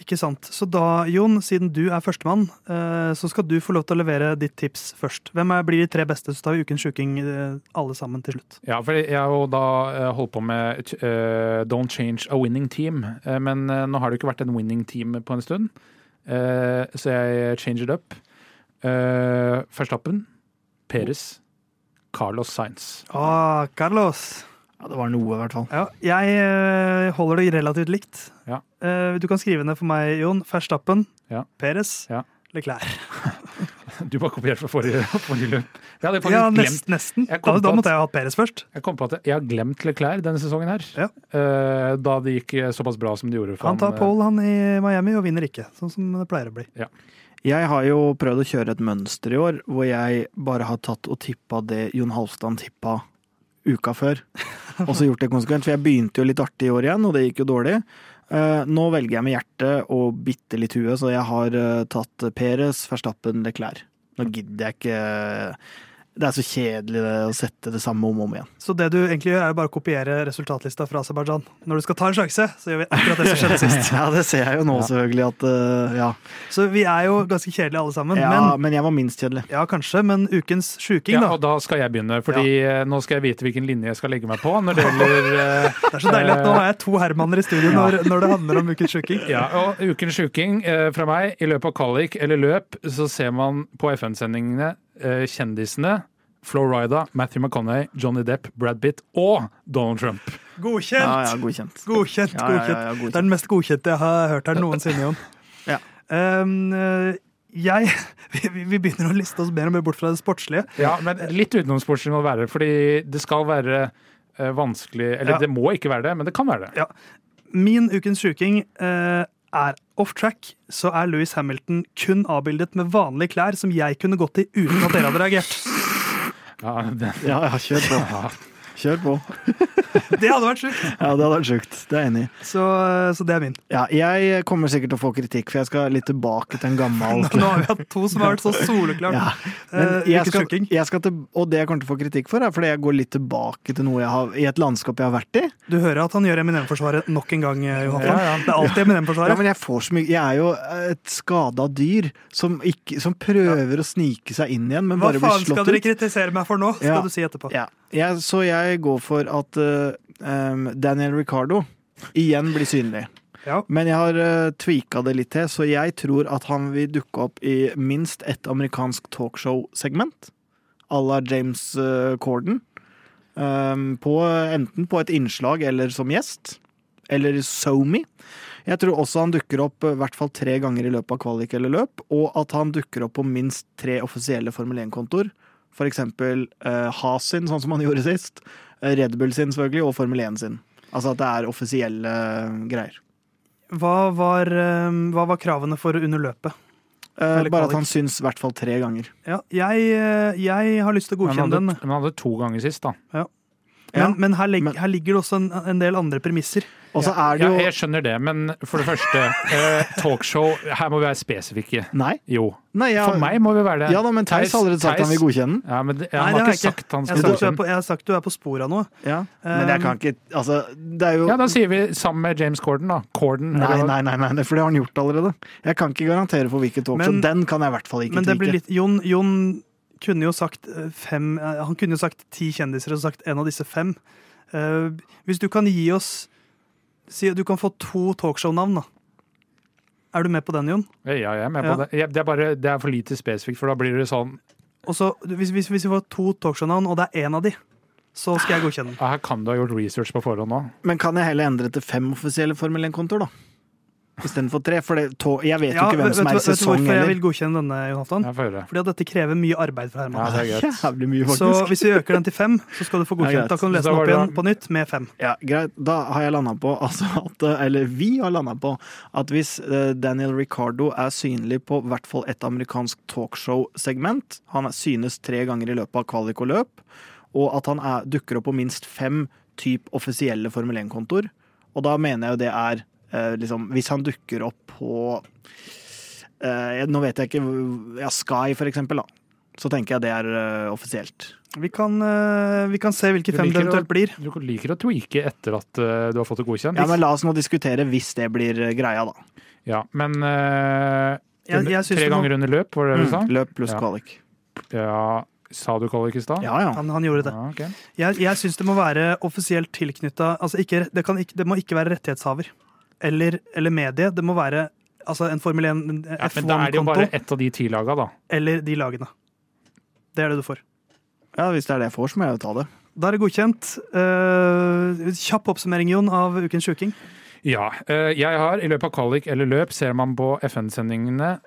Ikke sant. Så da, Jon, siden du er førstemann, eh, så skal du få lov til å levere ditt tips først. Hvem er, blir de tre beste? Så tar vi ukens sjuking eh, alle sammen til slutt. Ja, for jeg har jo da eh, holdt på med uh, Don't change a winning team. Men nå har det jo ikke vært en winning team på en stund, så jeg changer it up. Verstappen, Peres, Carlos Sainz. Ah, Carlos. Ja, det var noe, i hvert fall. Ja, jeg eh, holder det relativt likt. Ja. Eh, du kan skrive ned for meg, Jon. Verstappen, Ja. Peres, Ja. Leclerc. Du bare kopierte fra forrige, forrige løp. Jeg hadde faktisk Ja, glemt nest, nesten. Jeg Da, da måtte jeg ha hatt Peres først. Jeg kom på at jeg har glemt Leclerc denne sesongen her. Ja. Eh, da det gikk såpass bra som det gjorde. for Han tar pole han i Miami og vinner ikke, sånn som det pleier å bli. Jeg har jo prøvd å kjøre et mønster i år, hvor jeg bare har tatt og tippa det Jon Halvstad tippa uka før. Og så gjort det konsekvent. For jeg begynte jo litt artig i år igjen, og det gikk jo dårlig. Eh, nå velger jeg med hjertet og bitte litt huet, så jeg har eh, tatt Peres, Verstappen, Leclerc. Nå gidder jeg ikke Det er så kjedelig å sette det samme om og om igjen. Så det du egentlig gjør, er jo bare å kopiere resultatlista fra Aserbajdsjan. Når du skal ta en sjanse, så gjør vi akkurat det som skjedde sist. Ja, det ser jeg jo nå, selvfølgelig, at uh, ja. Så vi er jo ganske kjedelige alle sammen. ja. Men, Men jeg var minst kjedelig. ja, kanskje, men ukens sjuking, Ja, og da skal jeg begynne, fordi ja. nå skal jeg vite hvilken linje jeg skal legge meg på når det gjelder uh, Det er så deilig at nå har jeg to Hermanner i studio når, når det handler om ukens sjuking. Ja, og ukens sjuking uh, fra meg. I løpet av kvalik eller løp så ser man på FN-sendingene eh, kjendisene Florida, Matthew McConney, Johnny Depp, Brad Pitt og Donald Trump. Godkjent! Ja, ja, godkjent. Godkjent, godkjent. ja, ja, godkjent. Det er den mest godkjente jeg har hørt her noensinne, Jon. Ja. Um, eh, jeg vi, vi begynner å liste oss mer og mer bort fra det sportslige. Ja, men litt utenomsportslig må det være, fordi det skal være eh, vanskelig Eller Ja. det må ikke være det, men det kan være det. Ja. Min ukens sjuking eh, er off track. Så er Louis Hamilton kun avbildet med vanlige klær som jeg kunne gått i uten at dere hadde reagert. Ja, det, Ja, ja, kjør på. Ja. Kjør på. Det hadde vært sjukt. Ja, det hadde vært sjukt. Det er jeg enig i. Så, så det er min. Ja, jeg kommer sikkert til å få kritikk, for jeg skal litt tilbake til en gammel Nå har vi hatt to som har vært så soleklart. Ja, Eh, jeg skal, jeg skal til, og det jeg kommer til å få kritikk for, er fordi jeg går litt tilbake til noe jeg har, i et landskap jeg har vært i. Du hører at han gjør Eminem-forsvaret nok en gang, eh, Johan. Ja, ja. Det er alltid Ja, Eminem-forsvaret. men jeg, får så mye, jeg er jo et skada dyr som, ikke, som prøver å snike seg inn igjen, men Hva bare blir faen skal dere kritisere meg for nå? Skal Ja. du si etterpå. Ja, jeg, så jeg går for at eh, um, Daniel Ricardo igjen blir synlig. Ja. Men jeg har uh, tweaka det litt til, så jeg tror at han vil dukke opp i minst ett amerikansk talkshow-segment. À la James uh, Corden. Um, på, enten på et innslag eller som gjest. Eller SoMe. Jeg tror også han dukker opp i hvert fall tre ganger i løpet av kvalik eller løp, og at han dukker opp på minst tre offisielle Formel 1-kontoer. For eksempel uh, Haas sin, sånn som han gjorde sist. uh, Red Bull sin, selvfølgelig, og Formel 1 sin. Altså at det er offisielle uh, greier. Hva, var, eh, hva var kravene for under løpet? Eh, bare at han syns i hvert fall tre ganger. Ja, jeg, eh, jeg har lyst til å godkjenne den. men han hadde to ganger sist, da. Ja, Men, men, her, leg, men- her ligger det også en, en del andre premisser. Og så er det Ja, jeg skjønner det, men for det første, eh, talkshow Her må vi være spesifikke. Nei. Jo. Nei ja. For meg må vi være det. Ja da, men Theis har allerede sagt Theis- han vil godkjenne den. Ja, men det, Nei, han det har ikke sagt han skal har sagt, du godkjenne. den. jeg har sagt du er på sporet av noe. Ja. Men jeg kan ikke Altså, det er jo Ja, da sier vi sammen med James Corden, da. Corden. Nei, nei, nei, nei, for det har han gjort allerede. Jeg kan ikke garantere for hvilket talkshow. Men- Den kan jeg i hvert fall ikke Men det blir litt Jon, Jon kunne jo sagt eh, fem eh, Han kunne jo sagt ti kjendiser og sagt en av disse fem. Eh, hvis du kan gi oss Si du kan få to talkshow-navn, da. Er du med på den, Jon? Ja, jeg er med Ja. på det. Det er bare det er for lite spesifikt, for da blir det sånn Og så, hvis, hvis, hvis vi får to talkshow-navn, og det er én av de, så skal jeg godkjenne den. Her kan du ha gjort research på forhånd nå. Men kan jeg heller endre til fem offisielle Formel 1-kontoer, da? Istedenfor tre? For det, jeg vet jo Ja, ikke hvem vet, som er i vet, vet du sesong hvorfor jeg vil godkjenne denne, Jon Halvdan? Jeg får høre. Fordi at dette krever mye arbeid fra Ja, Herman. det er. Jævlig mye, Så hvis vi øker den til fem, så skal du få godkjent. Ja, Da kan du lese den opp det- igjen på nytt med fem. Ja, greit. Da har jeg landa på altså at, Eller vi har landa på at hvis eh, Daniel Ricardo er synlig på i hvert fall et amerikansk talkshow-segment, han er synes tre ganger i løpet av kvalik og løp, og at han er, dukker opp på minst fem typ offisielle Formel 1-kontoer, og da mener jeg jo det er liksom Hvis han dukker opp på eh, Nå vet jeg ikke ja, Sky, for eksempel, da. Så tenker jeg det er eh, offisielt. Vi kan, eh, vi kan se hvilke Du fem det eventuelt blir. Du liker å tweake etter at eh, du har fått det godkjent. Ja, men La oss nå diskutere hvis det blir eh, greia, da. Ja, men uh, Jeg- jeg tre ganger under løp, var det det du sa? Mm, løp pluss Ja. kvalik. Ja, sa du kvalik i stad? Ja, ja. Han, han gjorde det. Ja, okay. Jeg, jeg syns det må være offisielt tilknytta altså det, det må ikke være rettighetshaver eller, eller medie. Det må være altså en Formel 1 F1-konto. Ja, men da er det jo bare ett av de ti laga, da. eller de lagene. Det er det du får. Ja, Hvis det er det jeg får, så må jeg jo ta det. Da er det godkjent. Uh, kjapp oppsummering, Jon, av ukens sjuking. Ja. eh, jeg har i løpet av kvalik eller løp, ser man på FN-sendingene,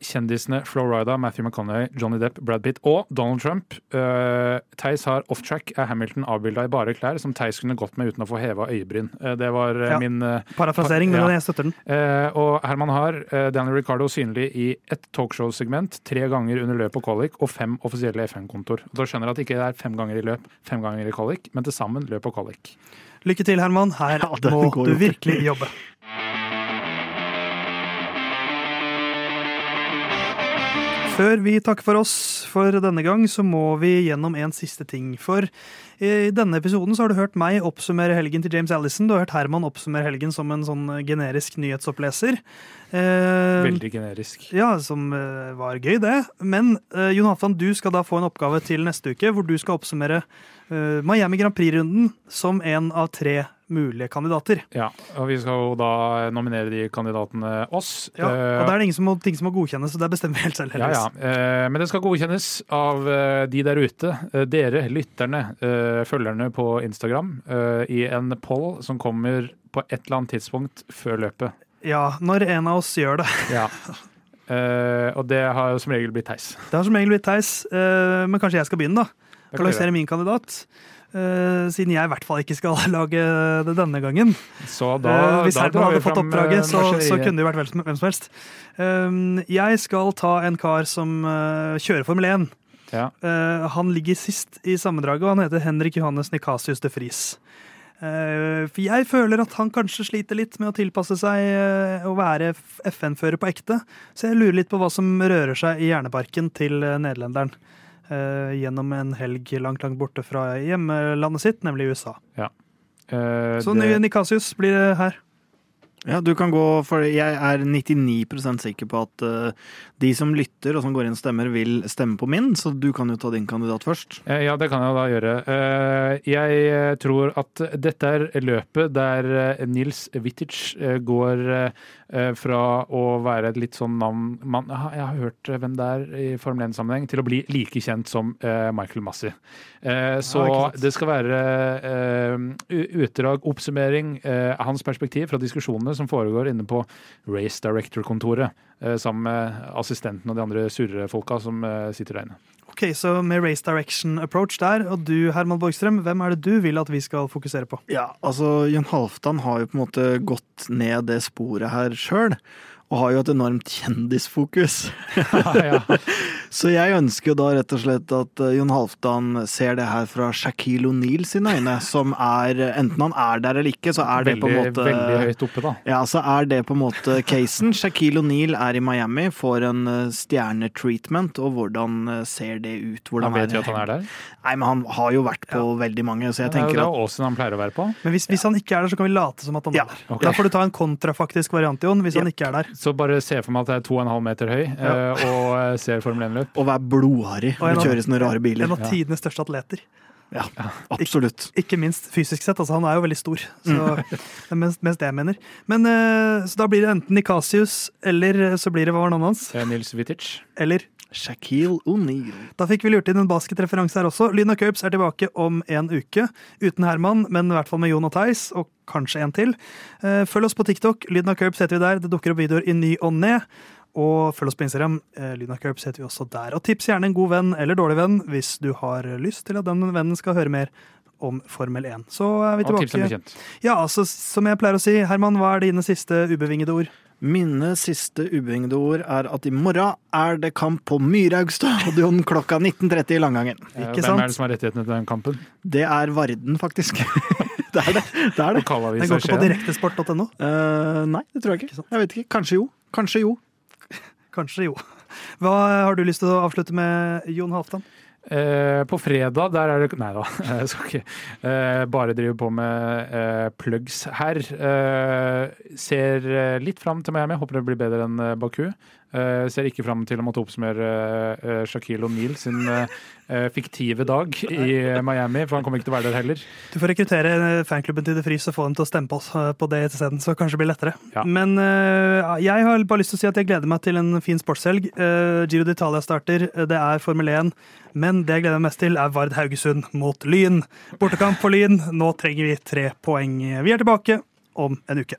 kjendisene Flo Rida, Matthew McConaughey, Johnny Depp, Brad Pitt og Donald Trump. Uh, Theis har off-track er Hamilton avbilda i bare klær, som Theis kunne gått med uten å få heva øyebryn. Eh, det var eh, Ja. min eh, Parafrasering, men Ja. jeg støtter den. Eh, og Herman har eh, Daniel Ricardo synlig i ett talkshow-segment tre ganger under løp og kvalik, og fem offisielle FN-kontor. Da skjønner jeg at det ikke er fem ganger i løp, fem ganger i kvalik, men til sammen løp og kvalik. Lykke til, Herman. Her Ja, må du virkelig jobbe. Før vi takker for oss for denne gang, så må vi gjennom en siste ting. For i denne episoden så har du hørt meg oppsummere helgen til James Allison. Du har hørt Herman oppsummere helgen som en sånn generisk nyhetsoppleser. Eh, Veldig generisk. ja, som eh, var gøy, det. Men eh, Jon Halvdan, du skal da få en oppgave til neste uke, hvor du skal oppsummere eh, Miami Grand Prix-runden som en av tre mulige kandidater. Ja, og vi skal jo da nominere de kandidatene oss. Ja, og da er det ingen som må, ting som må godkjennes, så det bestemmer vi helt selv. Ja, ja. Eh, Men det skal godkjennes av eh, de der ute, eh, dere lytterne, følgerne på Instagram, i en poll som kommer på et eller annet tidspunkt før løpet. Ja, når en av oss gjør det. Ja. Uh, og det har som regel blitt Theis. Det har som regel blitt Theis, uh, men kanskje jeg skal begynne, da. Kan Lansere min kandidat. Eh, siden jeg i hvert fall ikke skal lage det denne gangen. Så da, Eh, Hvis Herman hadde fått oppdraget, eh, så, så kunne det jo vært hvem som- hvem som helst. Um, jeg skal ta en kar som eh, kjører Formel 1. Ja. Eh, han ligger sist i sammendraget, og han heter Henrik Johannes Nikasius de Fries Eh, for jeg føler at han kanskje sliter litt med å tilpasse seg eh, å være FN-fører på ekte. Så jeg lurer litt på hva som rører seg i hjerneparken til eh, nederlenderen. Eh, gjennom en helg langt, langt borte fra hjemlandet sitt, nemlig USA. Eh, Så det- Nikasius blir det her. Ja, du kan gå for Jeg er 99% sikker på at eh, de som lytter og som går inn og stemmer, vil stemme på min, så du kan jo ta din kandidat først. Ja, det kan jeg da gjøre. Eh, Jeg eh, tror at dette er løpet der eh, Nils Vitic eh, går fra å være et litt sånn navn man, Jeg har hørt hvem det er i Formel 1-sammenheng, til å bli like kjent som Michael Massi. Eh, Så ja, det skal være utdrag, oppsummering hans perspektiv fra diskusjonene som foregår inne på Race Director-kontoret, sammen med assistenten og de andre surre folka som eh, sitter der inne. Ok, Så med race direction approach der, og du Herman Borgstrøm, hvem er det du vil at vi skal fokusere på? Ja, altså Jon Halvdan har jo på en måte gått ned det sporet her sjøl. Og har jo et enormt kjendisfokus. Ja, ja. Så jeg ønsker jo da rett og slett at eh, Jon Halvdan ser det her fra Shaquille O'Neal sine øyne, som er Enten han er der eller ikke, så er det veldig, på en måte veldig høyt oppe, da. Ja, så er det på en måte casen. Shaquille O'Neal er i Miami, får en eh, stjernetreatment, og hvordan eh, ser det ut? Hvordan Han vet jo at han er der. Nei, men han har jo vært på veldig mange, så jeg det er tenker jo Åsen han pleier å være på. Men hvis, hvis han ikke er der, så kan vi late som at han Ja, er der. Okay. Da får du ta en kontrafaktisk variant, Jon, hvis han ikke er der. Så bare se for meg at jeg er 2,5 meter høy eh, og eh, ser Formel 1-løp. Og være blodharry Og en og kjøre sånne rare biler. En av tidenes største atleter. Ja, absolutt. Ikke minst fysisk sett. altså Han er jo veldig stor. Så det er mest, mest det jeg mener. Men uh, Så da blir det enten Nikasius, eller så blir det hva var navnet hans? Eh, Nils Vitic. Eller Shaquille O'Neal. Da fikk vi lurt inn en basketreferanse her også. Lyna Curbs er tilbake om en uke. Uten Herman, men i hvert fall med Jon og Theis, og kanskje en til. Eh, Følg oss på TikTok. Lyden av Curbs heter vi der. Det dukker opp videoer i ny og ne. Og følg oss på Instagram. Eh, av heter vi også der. Og tips gjerne en god venn eller dårlig venn hvis du har lyst til at den vennen skal høre mer om Formel 1. Så er vi Og tips tilbake. bekjent. Ja, altså, som jeg pleier å si, Herman, hva er dine siste ubevingede ord? Mine siste ubevingede ord er at i morgen er det kamp på Myraug stadion klokka 19.30 i Langangen. Eh, Ikke Hvem er det som har rettighetene til den kampen? Det er Varden, faktisk. det er det. det, er det. Den går ikke på direktesport.no? Uh, nei, det tror jeg ikke. Jeg vet ikke. Kanskje jo. Kanskje jo. Kanskje jo. Hva har du lyst til å avslutte med, Jon Halvdan? Eh, på fredag, der er det Nei da, jeg skal ikke eh, bare drive på med eh, plugs her. Eh, ser eh, litt fram til Miami, håper det blir bedre enn eh, Baku. Eh, ser ikke fram til å måtte oppsummere eh, Shaquille O'Neal sin eh, fiktive dag i Miami, for han kommer ikke til å være der heller. Du får rekruttere fanklubben til Det Frys og få dem til å stemme på oss på det isteden, så kanskje det blir lettere. Ja. Men jeg har bare lyst til å si at jeg gleder meg til en fin sportshelg. Giro d'Italia starter, det er Formel 1. Men det jeg gleder meg mest til, er Vard Haugesund mot Lyn. Bortekamp for Lyn. Nå trenger vi tre poeng. Vi er tilbake om en uke.